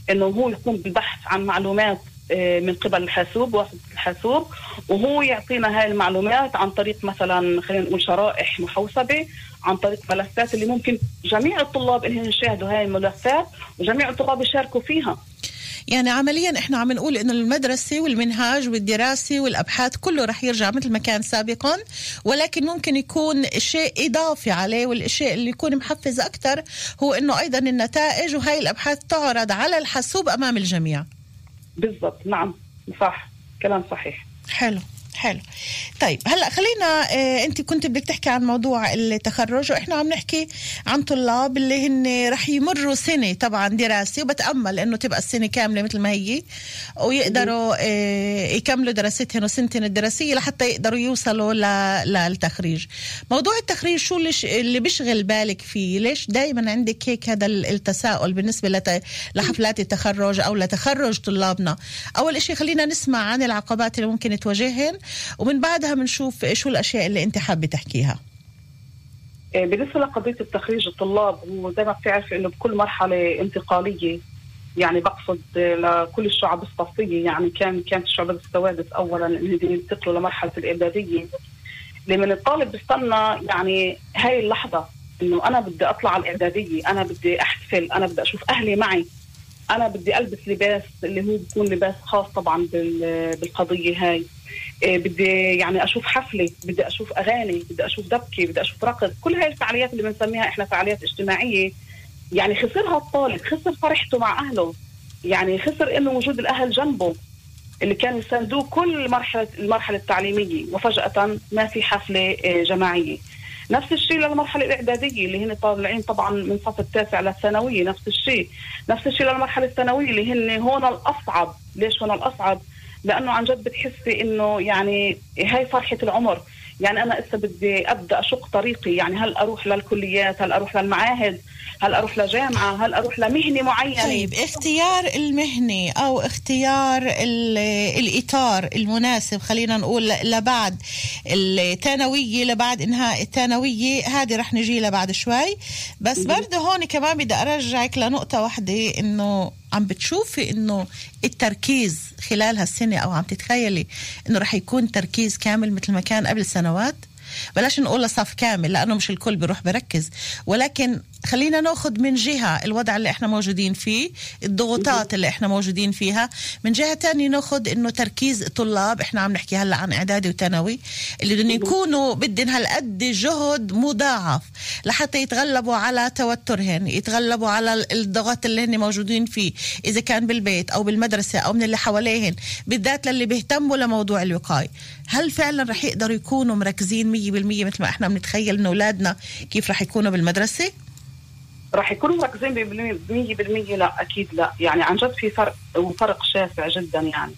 إنه هو يقوم بالبحث عن معلومات من قبل الحاسوب واسطه الحاسوب وهو يعطينا هاي المعلومات عن طريق مثلا خلينا نقول شرائح محوسبة عن طريق ملفات اللي ممكن جميع الطلاب انهم يشاهدوا هاي الملفات وجميع الطلاب يشاركوا فيها. يعني عمليا إحنا عم نقول إنه المدرسة والمنهاج والدراسة والأبحاث كله رح يرجع مثل ما كان سابقا ولكن ممكن يكون شيء إضافي عليه والشيء اللي يكون محفز أكثر هو إنه أيضا النتائج وهي الأبحاث تعرض على الحاسوب أمام الجميع. بالضبط نعم صح كلام صحيح. حلو. حلو. طيب هلأ خلينا آه انت كنت بدك تحكي عن موضوع التخرج وإحنا عم نحكي عن طلاب اللي هن رح يمروا سنة طبعا دراسة وبتأمل إنه تبقى السنة كاملة مثل ما هي ويقدروا آه يكملوا دراستهم وسنتهم الدراسية لحتى يقدروا يوصلوا ل- للتخريج. موضوع التخريج شو اللي, بيشغل بالك فيه؟ ليش دائما عندك هيك هذا ال- التساؤل بالنسبة لت... لحفلات التخرج أو لتخرج طلابنا؟ أول شيء خلينا نسمع عن العقبات اللي ممكن تواجههن ومن بعدها بنشوف شو الأشياء اللي أنت حابة تحكيها؟ آه، بالنسبة لقضية التخريج الطلاب هو زي ما بتعرف إنه بكل مرحلة انتقالية يعني بقصد لكل الشعب الصفية يعني كان كانت الشعب السوادس اولا انهم ينتقلوا لمرحلة الاعداديه لمن الطالب بيستنى يعني هاي اللحظة إنه أنا بدي أطلع على الاعداديه أنا بدي أحتفل أنا بدي أشوف أهلي معي أنا بدي ألبس لباس اللي هو بيكون لباس خاص طبعا بال- بالقضية هاي. إيه بدي يعني أشوف حفلة بدي أشوف أغاني بدي أشوف دبكة بدي أشوف رقص. كل هاي الفعاليات اللي بنسميها إحنا فعاليات اجتماعية يعني خسرها الطالب خسر فرحته مع أهله. يعني خسر إنه وجود الأهل جنبه اللي كانوا يساندوه كل مرحله المرحلة التعليمية. وفجأة ما في حفلة إيه، جماعية. نفس الشيء للمرحلة الإعدادية اللي هن طالعين طبعا من صف التاسع للثانوية نفس الشيء. نفس الشيء للمرحلة الثانوية اللي هن هون الأصعب. ليش هون الأصعب؟ لأنه عن جد بتحسي إنه يعني هاي فرحة العمر. يعني أنا إسا بدي أبدأ أشق طريقي. يعني هل أروح للكليات؟ هل أروح للمعاهد؟ هل أروح لجامعة؟ هل أروح لمهنة معينة؟ طيب اختيار المهنة أو اختيار ال- الإطار المناسب خلينا نقول لبعد الثانوية لبعد إنهاء الثانوية. هذه رح نجي لها بعد شوي. بس برضه هون كمان بدي أرجعك لنقطة واحدة إنه عم بتشوفي إنه التركيز خلال هالسنة أو عم تتخيلي إنه رح يكون تركيز كامل مثل ما كان قبل سنوات؟ بلاش نقول صف كامل لأنه مش الكل بيروح بركز. ولكن خلينا ناخذ من جهة الوضع اللي إحنا موجودين فيه الضغوطات اللي إحنا موجودين فيها. من جهة تانية ناخذ إنه تركيز طلاب إحنا عم نحكي هلأ عن إعدادي وثانوي اللي بدهم يكونوا بدهم هالقد جهد مضاعف لحتى يتغلبوا على توترهن يتغلبوا على ال- الضغط اللي هن موجودين فيه. إذا كان بالبيت أو بالمدرسة أو من اللي حواليهن بالذات للي بيهتموا لموضوع الوقاية. هل فعلا رح يقدروا يكونوا مركزين 100% مثل ما إحنا بنتخيل إنه أولادنا كيف رح يكونوا بالمدرسة؟ راح يكونوا مركزين ب 100% لا أكيد لا. يعني عن جد في فرق وفرق شاسع جدا يعني.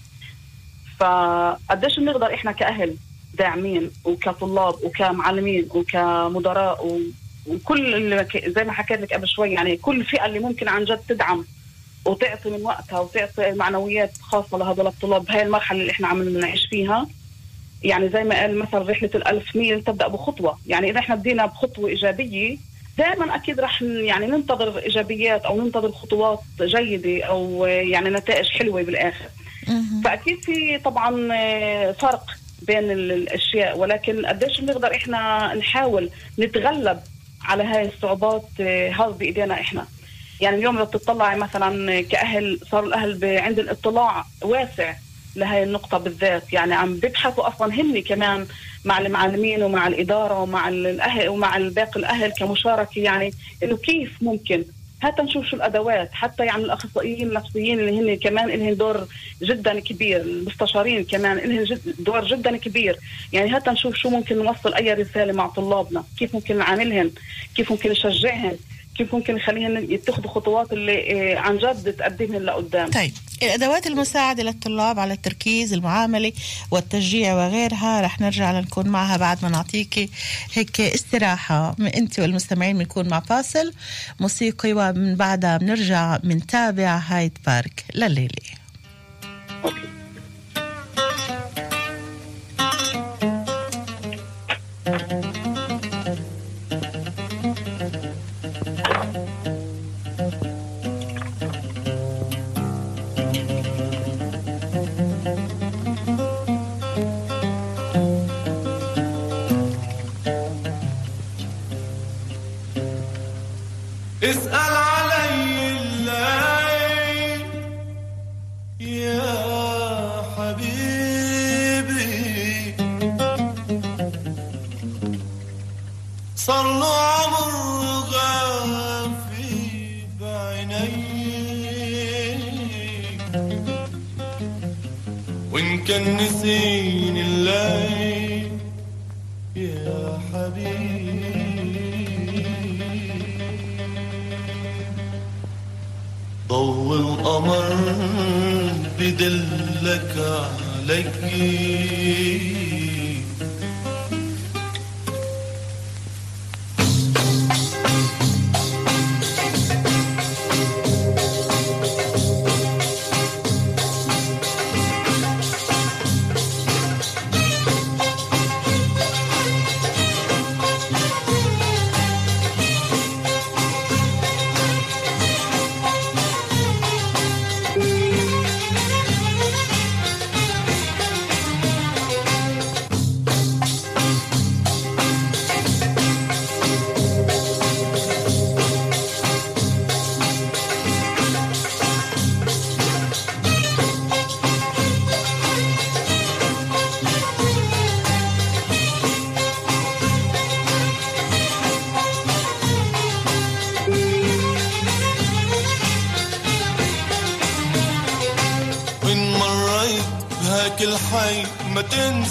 فقديش بنقدر إحنا كأهل داعمين وكطلاب وكمعلمين وكمدراء. وكل اللي زي ما حكيت لك قبل شوي يعني كل فئة اللي ممكن عن جد تدعم وتعطي من وقتها وتعطي معنويات خاصة لهذول الطلاب بهاي المرحلة اللي إحنا عم نعيش فيها. يعني زي ما قال مثل رحلة الألف ميل تبدأ بخطوة. يعني إذا إحنا بدينا بخطوة إيجابية دائما أكيد رح يعني ننتظر إيجابيات أو ننتظر خطوات جيدة أو آه، يعني نتائج حلوة بالآخر. فأكيد في طبعا آه، فرق بين ال- الأشياء. ولكن قديش بنقدر إحنا نحاول نتغلب على هاي الصعوبات آه، هذا بإيدينا إحنا. يعني اليوم لو بتطلعي مثلا كأهل صاروا الأهل عند الاطلاع واسع لهي النقطة بالذات. يعني عم بيبحثوا أصلا هن كمان مع المعلمين ومع الإدارة ومع الأهل ومع باقي الأهل كمشاركة يعني إنه كيف ممكن حتى نشوف شو الأدوات حتى يعني الأخصائيين النفسيين اللي هن كمان لهم دور جدا كبير المستشارين كمان لهم دور جدا كبير. يعني حتى نشوف شو ممكن نوصل أي رسالة مع طلابنا كيف ممكن نعاملهم كيف ممكن نشجعهم كيف ممكن نخليهم يتخذوا خطوات اللي آه، عن جد تقدمهم لقدام. طيب. الأدوات المساعدة للطلاب على التركيز المعامله والتشجيع وغيرها رح نرجع لنكون معها بعد ما نعطيكي هيك استراحة. أنت والمستمعين بنكون مع فاصل موسيقي ومن بعدها بنرجع بنتابع هايد بارك لليلي. اسأل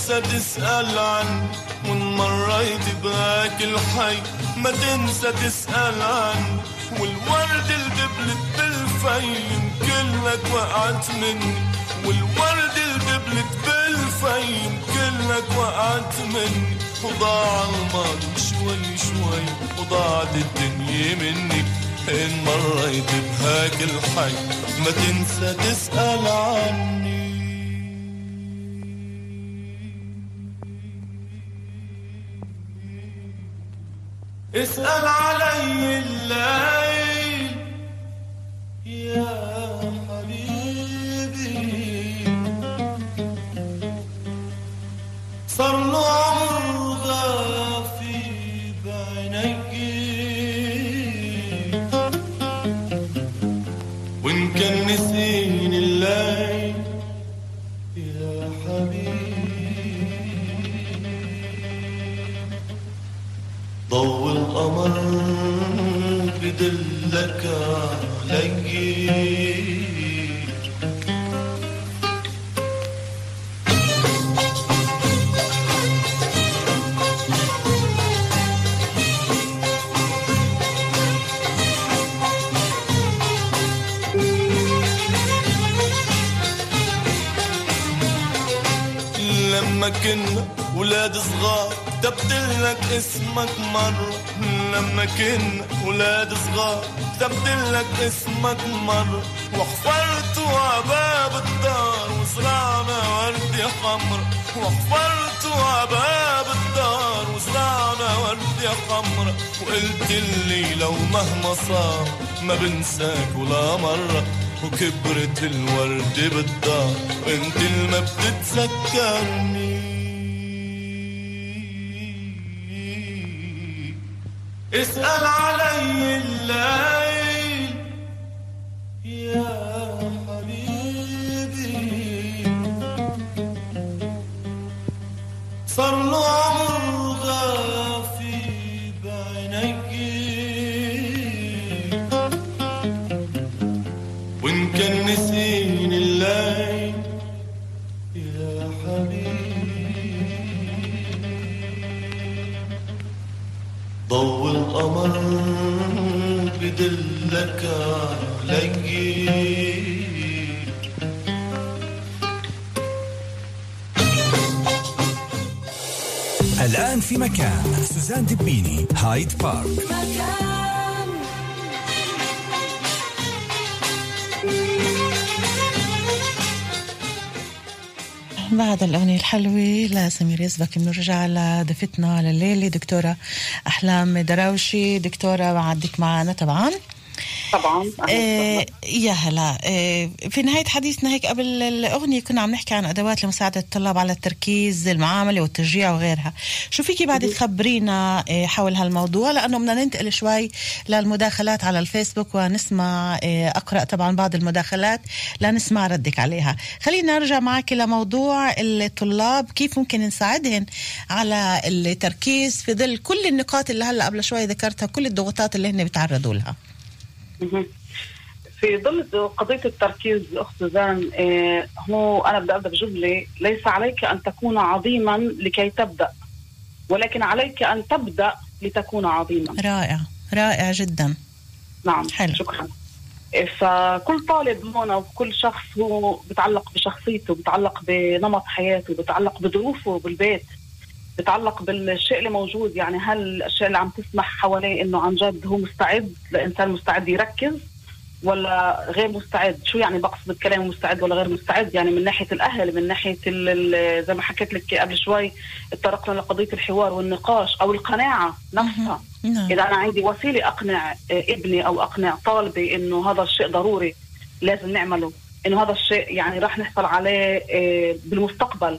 تنسى تسأل عني وإن مريت بهاك الحي. ما تنسى تسأل عني والورد اللي دبلت كلك وقعت مني. والورد اللي دبلت كلك وقعت مني. وضاع الماضي شوي شوي وضاعت الدنيا مني. إن مريت بهاك الحي ما تنسى تسأل عني ضوء القمر بدلك علي. كنا ولاد صغار كتبت لك اسمك مرة لما كنا ولاد صغار كتبت لك اسمك مرة وحفرت عباب الدار وزرعنا وردة حمرا وحفرت عباب الدار وزرعنا وردة حمرا وقلت لي لو مهما صار ما بنساك ولا مرة. وكبرت الوردة بالدار. وانت اللي ما بتتذكرني. اسأل علي الليل الآن في مكان سوزان دبيني هايد بارك. بعد الأغنية الحلوة لسمير يزبك بنرجع لضيفتنا لليلة دكتورة أحلام دراوشي. دكتورة بعدك معنا طبعا. طبعا. إيه يا هلا. إيه في نهاية حديثنا هيك قبل الأغنية كنا عم نحكي عن أدوات لمساعدة الطلاب على التركيز المعاملة والتشجيع وغيرها. شو فيكي بعد تخبرينا إيه حول هالموضوع؟ لأنه بدنا ننتقل شوي للمداخلات على الفيسبوك ونسمع أقرأ طبعا بعض المداخلات لنسمع ردك عليها. خلينا نرجع معك لموضوع الطلاب كيف ممكن نساعدهم على التركيز في ظل كل النقاط اللي هلأ قبل شوي ذكرتها كل الضغوطات اللي هن بيتعرضوا لها. في ظل قضية التركيز أخت سوزان آه، هو أنا بدي أبدأ بجملة ليس عليك أن تكون عظيما لكي تبدأ ولكن عليك أن تبدأ لتكون عظيما. رائع رائع جدا. نعم حلو. شكرا. إيه، فكل طالب هون وكل شخص هو بتعلق بشخصيته بتعلق بنمط حياته بتعلق بظروفه بالبيت. بتعلق بالشيء اللي موجود. يعني هل الاشياء اللي عم تسمح حواليه إنه عن جد هو مستعد؟ لانسان مستعد يركز ولا غير مستعد؟ شو يعني بقصد بالكلام مستعد ولا غير مستعد؟ يعني من ناحية الأهل من ناحية زي ما حكيت لك قبل شوي اتطرقنا لقضية الحوار والنقاش أو القناعة نفسها. نعم. إذا أنا عندي وسيلة أقنع ابني أو أقنع طالبي إنه هذا الشيء ضروري لازم نعمله إنه هذا الشيء يعني راح نحصل عليه آه، بالمستقبل.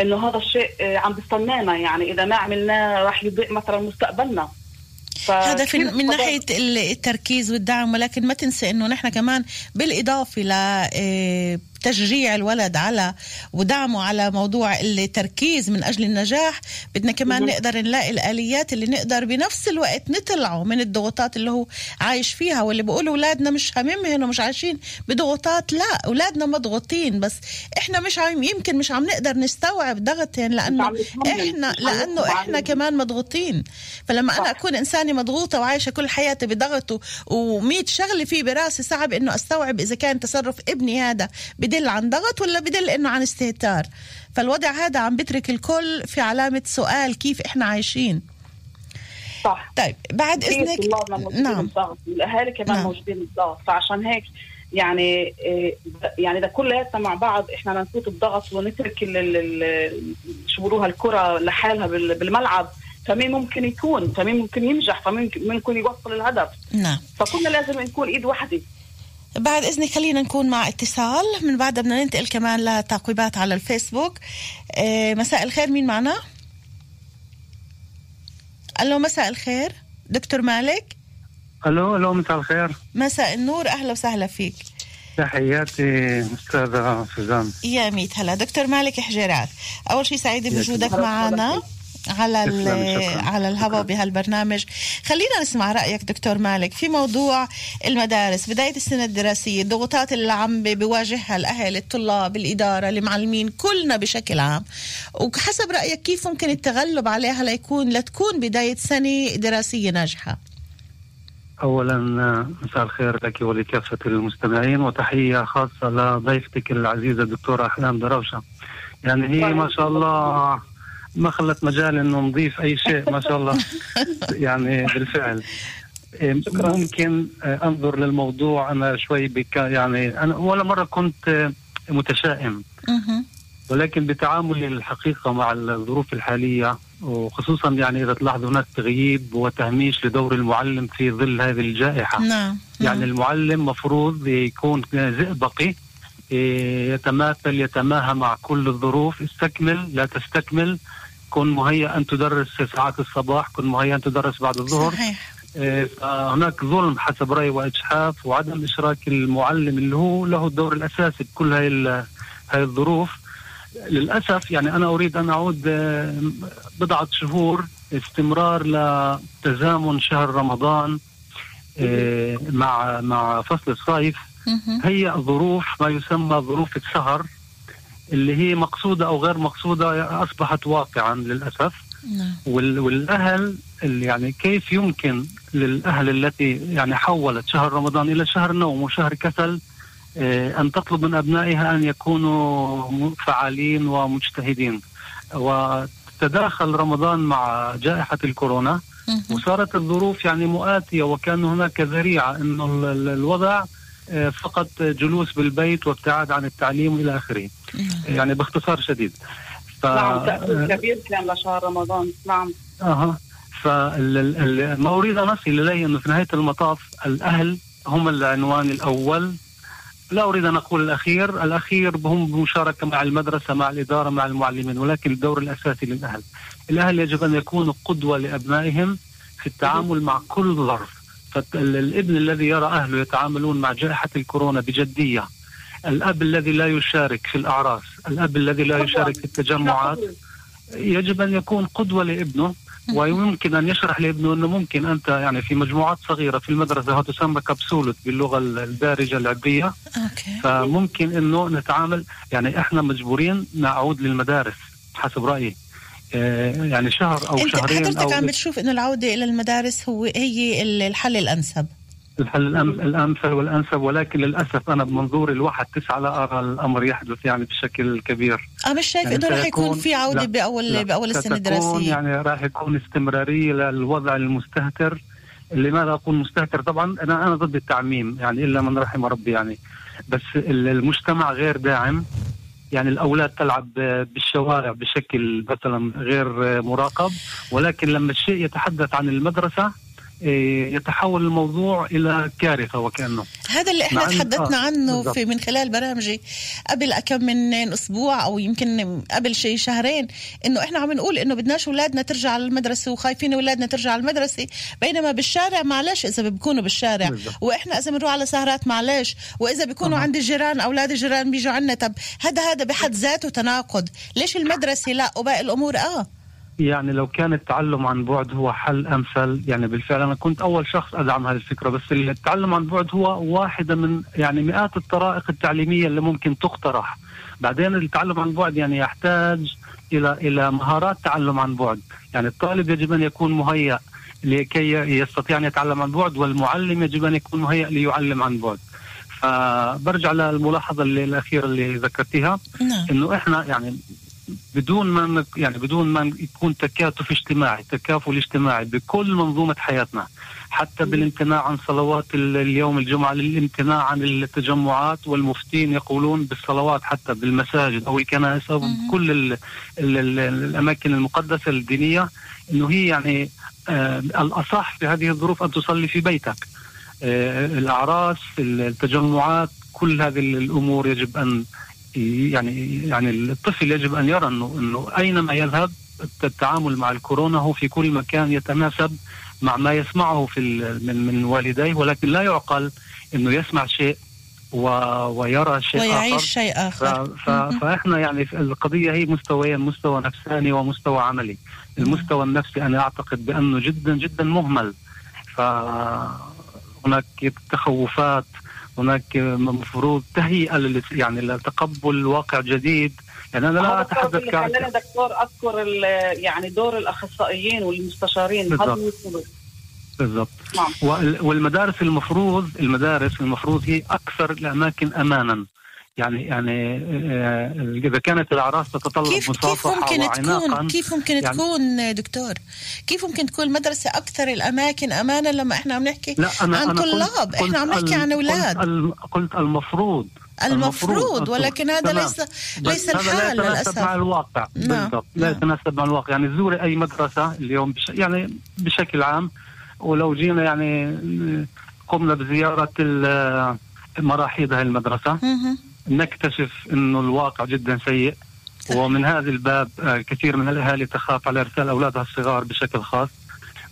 إنه هذا الشيء آه، عم بيستنانا يعني إذا ما عملناه راح يضيع مثلا مستقبلنا. هذا في من ال- التركيز والدعم ولكن ما تنسى إنه نحن كمان بالإضافة ل آه، تشجيع الولد على ودعمه على موضوع التركيز من أجل النجاح بدنا كمان. نقدر نلاقي الآليات اللي نقدر بنفس الوقت نطلعه من الضغوطات اللي هو عايش فيها واللي بيقولوا أولادنا مش هاممهم ومش عايشين بضغوطات لا أولادنا مضغوطين بس إحنا مش عم يمكن مش عم نقدر نستوعب ضغطهم لأنه إحنا لأنه إحنا. كمان مضغوطين فلما أنا. أكون إنسانة مضغوطة وعايشة كل حياتي بضغط و100 شغلة في براسي صعب إنه أستوعب إذا كان تصرف ابني هذا بدل عن ضغط ولا بدل إنه عن استهتار؟ فالوضع هذا عم بترك الكل في علامة سؤال كيف إحنا عايشين. صح. طيب بعد اذنك نعم. بالضغط والاهالي كمان نعم. موجودين بالضغط. فعشان هيك يعني إيه، يعني ده كلياتنا مع بعض إحنا نفوت الضغط ونترك شو بيقولوها الكرة لحالها بال- بالملعب. فمين ممكن يكون؟ فمين ممكن ينجح؟ فمين ممكن يوصل الهدف؟ نعم. فكلنا لازم نكون إيد واحدة بعد إذنك خلينا نكون مع اتصال. من بعدها بدنا ننتقل كمان لتعقيبات على الفيسبوك. آه، مساء الخير مين معنا؟ ألو مساء الخير. دكتور مالك؟ ألو ألو مساء الخير. مساء النور أهلا وسهلا فيك. تحياتي أستاذة سوزان. يا ميت هلا. دكتور مالك حجيرات. أول شيء سعيدة بوجودك. معنا. على. على الهواء. بهالبرنامج. خلينا نسمع رأيك دكتور مالك في موضوع المدارس بداية السنة الدراسية الضغوطات اللي عم بي- بيواجهها الأهل الطلاب الإدارة المعلمين كلنا بشكل عام. وحسب رأيك كيف ممكن التغلب عليها ليكون لتكون بداية سنة دراسية ناجحة؟ اولا مساء الخير لك ولكافة المستمعين وتحية خاصة لضيفتك العزيزة الدكتورة أحلام دروشة. يعني هي ما شاء الله ما خلت مجال إنه نضيف أي شيء ما شاء الله. يعني بالفعل. إيه، ممكن آه، أنظر للموضوع. أنا شوي بك يعني أنا ولا مرة كنت آه، متشائم. ولكن بتعاملي الحقيقة مع الظروف الحالية وخصوصا يعني إذا تلاحظ هناك تغييب وتهميش لدور المعلم في ظل هذه الجائحة. نعم يعني المعلم مفروض يكون زئبقي إيه، يتماثل يتماهى مع كل الظروف. استكمل لا تستكمل. كن مهيئ أن تدرس ساعات الصباح كن مهيئ أن تدرس بعد الظهر. صحيح. إيه، فهناك ظلم حسب رأيي وإجحاف وعدم إشراك المعلم اللي هو له الدور الأساسي بكل هاي هاي الظروف. للأسف يعني أنا أريد أن أعود آه، بضعة شهور استمرار لتزامن شهر رمضان آه، مع مع فصل الصيف. هي ظروف ما يسمى ظروف السهر. اللي هي مقصودة أو غير مقصودة أصبحت واقعا للأسف. نعم. وال- والأهل اللي يعني كيف يمكن للأهل التي يعني حولت شهر رمضان إلى شهر نوم وشهر كسل آه، أن تطلب من أبنائها أن يكونوا فعالين ومجتهدين. وتداخل رمضان مع جائحة الكورونا. وصارت الظروف يعني مؤاتية وكان هناك ال- ال- الوضع فقط جلوس بالبيت وابتعاد عن التعليم إلى آخره. يعني باختصار شديد. ف... نعم تأثير كبير كان لشهر رمضان. نعم. أها. فما أريد أن أصل إليه أنه في نهاية المطاف الأهل هم العنوان الأول. لا أريد أن أقول الأخير، الأخير هم بمشاركة مع المدرسة مع الإدارة مع المعلمين ولكن الدور الأساسي للأهل. الأهل يجب أن يكونوا قدوة لأبنائهم في التعامل مع كل ظرف. فالابن الذي يرى أهله يتعاملون مع جائحة الكورونا بجدية. الأب الذي لا يشارك في الأعراس، الأب الذي لا يشارك في التجمعات. يجب أن يكون قدوة لابنه ويمكن أن يشرح لابنه أنه ممكن أنت يعني في مجموعات صغيرة في المدرسة تسمى كبسولة باللغة الدارجه العبريه فممكن إنه نتعامل يعني إحنا مجبورين نعود للمدارس حسب رأيي. يعني شهر أو أنت شهرين حضرتك عم بتشوف إنه العودة إلى المدارس هو هي الحل الأنسب؟ الحل الأمثل والأنسب ولكن للأسف أنا بمنظوري الواحد تسعى لا أرى الأمر يحدث يعني بشكل كبير. آه مش شايف يعني إنه رح يكون في عودة لا، باول لا، بأول السنة الدراسية. يعني راح يكون استمرارية للوضع المستهتر. لماذا أقول مستهتر؟ طبعا أنا أنا ضد التعميم يعني إلا من رحم ربي يعني. بس ال- المجتمع غير داعم. يعني الأولاد تلعب بالشوارع بشكل مثلا غير مراقب ولكن لما الشيء يتحدث عن المدرسة يتحول الموضوع إلى كارثة وكأنه. هذا اللي إحنا تحدثنا آه، عنه بالضبط. في من خلال برامجي. قبل كم من أسبوع أو يمكن قبل شيء شهرين إنه إحنا عم نقول إنه بدناش أولادنا ترجع على المدرسة وخايفين أولادنا ترجع على المدرسة. بينما بالشارع معلش إذا بيكونوا بالشارع. بالضبط. وإحنا إذا بنروح على سهرات معلش. وإذا بيكونوا. عند الجيران أولاد الجيران بيجوا عنا طب هذا هذا بحد ذاته تناقض. ليش المدرسة لا؟ وباقي الأمور آه. يعني لو كان التعلم عن بعد هو حل أمثل يعني بالفعل أنا كنت أول شخص أدعم هذه الفكرة بس التعلم عن بعد هو واحدة من يعني مئات الطرائق التعليمية اللي ممكن تقترح. بعدين التعلم عن بعد يعني يحتاج إلى إلى مهارات تعلم عن بعد. يعني الطالب يجب أن يكون مهيأ لكي يستطيع أن يتعلم عن بعد والمعلم يجب أن يكون مهيأ ليعلم عن بعد. فبرجع للملاحظة الأخيرة اللي ذكرتيها نعم. إنه إحنا يعني بدون ما يعني بدون ما يكون تكاتف اجتماعي تكافل اجتماعي بكل منظومة حياتنا حتى بالامتناع عن صلوات ال- اليوم الجمعة للامتناع عن التجمعات والمفتين يقولون بالصلوات حتى بالمساجد أو الكنائس أو كل ال ال ال الأماكن المقدسة الدينية إنه هي يعني آه الأصح في هذه الظروف أن تصلي في بيتك. آه الأعراس التجمعات كل هذه الأمور يجب أن يعني يعني الطفل يجب أن يرى أنه أنه أينما يذهب التعامل مع الكورونا هو في كل مكان يتناسب مع ما يسمعه في من من والديه ولكن لا يعقل أنه يسمع شيء و ويرى شيء ويعيش آخر. شيء ف... اخر ف... فإحنا يعني في القضية هي مستويين مستوى نفساني ومستوى عملي. المستوى النفسي أنا أعتقد بأنه جدا جدا مهمل. فهناك تخوفات هناك مفروض تهيئة. يعني لتقبل واقع جديد. يعني أنا لا أتحدث خلاني دكتور أذكر يعني دور الأخصائيين والمستشارين بالضبط. بالضبط. نعم. وال- والمدارس المفروض المدارس المفروض هي أكثر الأماكن امانا. يعني يعني آه، إذا كانت الأعراس تتطلب كيف كيف مصافحة ممكن تكون كيف ممكن يعني- تكون دكتور؟ كيف ممكن تكون المدرسة أكثر الأماكن امانا لما إحنا عم نحكي لا أنا عن قلت- طلاب؟ إحنا عم قلت نحكي عن أولاد. قلت, ال- قلت المفروض. المفروض ولكن هذا تمام. ليس ليس هذا لا الحال يتناسب مع الواقع. نعم، بالضبط. لا نعم. يتناسب مع الواقع. يعني زوري أي مدرسة اليوم بش... يعني بشكل عام ولو جينا يعني قمنا بزيارة مراحيض هذه المدرسة. نكتشف إنه الواقع جدا سيء. ومن هذا الباب آه، كثير من الأهالي تخاف على إرسال أولادها الصغار بشكل خاص.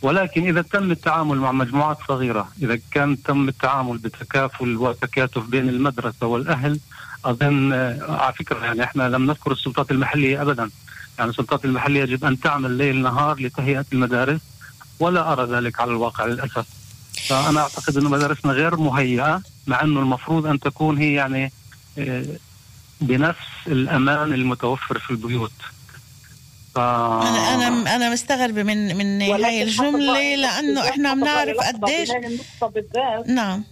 ولكن إذا تم التعامل مع مجموعات صغيرة إذا كان تم التعامل بتكافل وتكاتف بين المدرسة والأهل أظن آه، على فكرة يعني إحنا لم نذكر السلطات المحلية ابدا. يعني السلطات المحلية يجب أن تعمل ليل نهار لتهيئة المدارس ولا أرى ذلك على الواقع للأسف. فأنا أعتقد إنه مدارسنا غير مهيئة مع إنه المفروض أن تكون هي يعني بنفس الأمان المتوفر في البيوت. ف... أنا أنا أنا مستغربة من من هاي الجملة لأنه إحنا عم حتى نعرف لحظة قديش بهاي النقطة بالذات. نعم.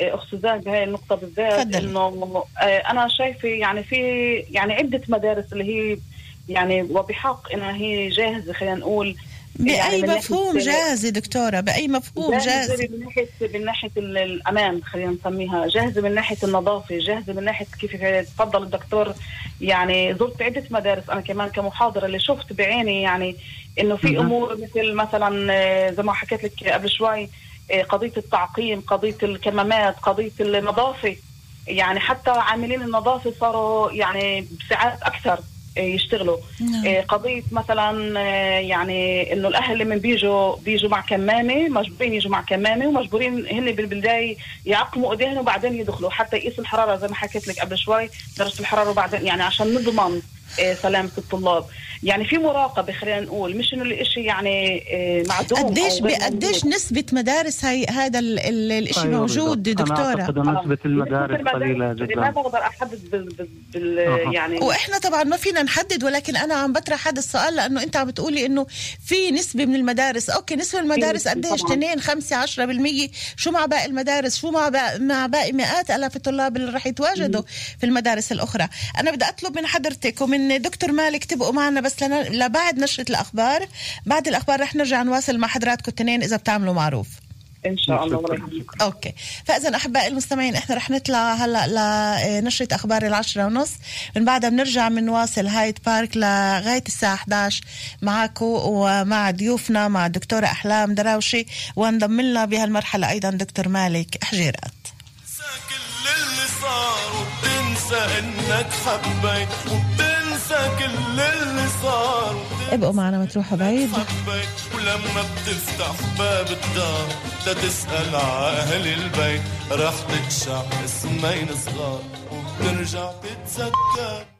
إيه، بهاي بالذات. إنه آه، أنا شايفة يعني في يعني عدة مدارس اللي هي يعني وبحق إنها هي جاهزة خلينا نقول يعني ناحية- مفهوم جاهزه دكتورة؟ بأي مفهوم جاهزة جاهزه من ناحية من ناحية ال- الأمان خلينا نسميها. جاهزة من ناحية النظافة جاهزة من ناحية كيف تفضل الدكتور. يعني زرت عدة مدارس. أنا كمان كمحاضرة اللي شفت بعيني يعني إنه في مهم. أمور مثل مثلا آه، زي ما حكيت لك قبل شوي آه، قضية التعقيم قضية الكمامات قضية النظافة. يعني حتى عاملين النظافة صاروا يعني بساعات أكثر. يشتغلوا. نعم. آه، قضية مثلا آه، يعني إنه الأهل لما بيجوا بيجوا مع كمامة مجبورين يجوا مع كمامة ومجبورين هن بالبداية يعقموا ايديهم وبعدين يدخلوا. حتى يقيسوا الحرارة زي ما حكيت لك قبل شوي درجة الحرارة وبعدين يعني عشان نضمن. سلامة الطلاب. يعني في مراقبة خلينا نقول مش إنه الإشي يعني آه، معدوم قديش قديش. نسبة مدارس هاي هذا ال- ال- الإشي أيوة موجود بالضبط. أنا أعتقد دكتورة أن نسبة المدارس قليلة للمدارس، جدا. ما بقدر أحدد بال, بال. يعني وإحنا طبعا ما فينا نحدد ولكن أنا عم بطرح هذا السؤال لأنه أنت عم بتقولي إنه في نسبة من المدارس. أوكي نسبة من المدارس قديش؟ طبعاً. 2 5 10% شو مع باقي المدارس؟ شو مع باقي مع باقي مئات آلاف الطلاب اللي رح يتواجدوا في المدارس الأخرى؟ أنا بدي أطلب من حضرتك ومن دكتور مالك تبقوا معنا بس لنا لبعد نشرة الأخبار. بعد الأخبار رح نرجع نواصل مع حضراتكم التنين إذا بتعملوا معروف. إن شاء الله. okay. فاذا أحبائي المستمعين إحنا رح نطلع هلأ لنشره أخبار العشرة ونص. من بعدها بنرجع بنواصل هايد بارك لغاية الساعة 11 معكم ومع ضيوفنا مع الدكتوره أحلام دراوشي وانضم لنا بهالمرحلة أيضا دكتور مالك حجيرات. كل اللي صار وبتنسى إنك حبيت كل اللي صار. ابقوا معنا ما تروحوا بعيد. ولما بتفتح باب الدار لتسأل على أهل البيت. رح تكشع اسمين صغار وبترجع تتذكر.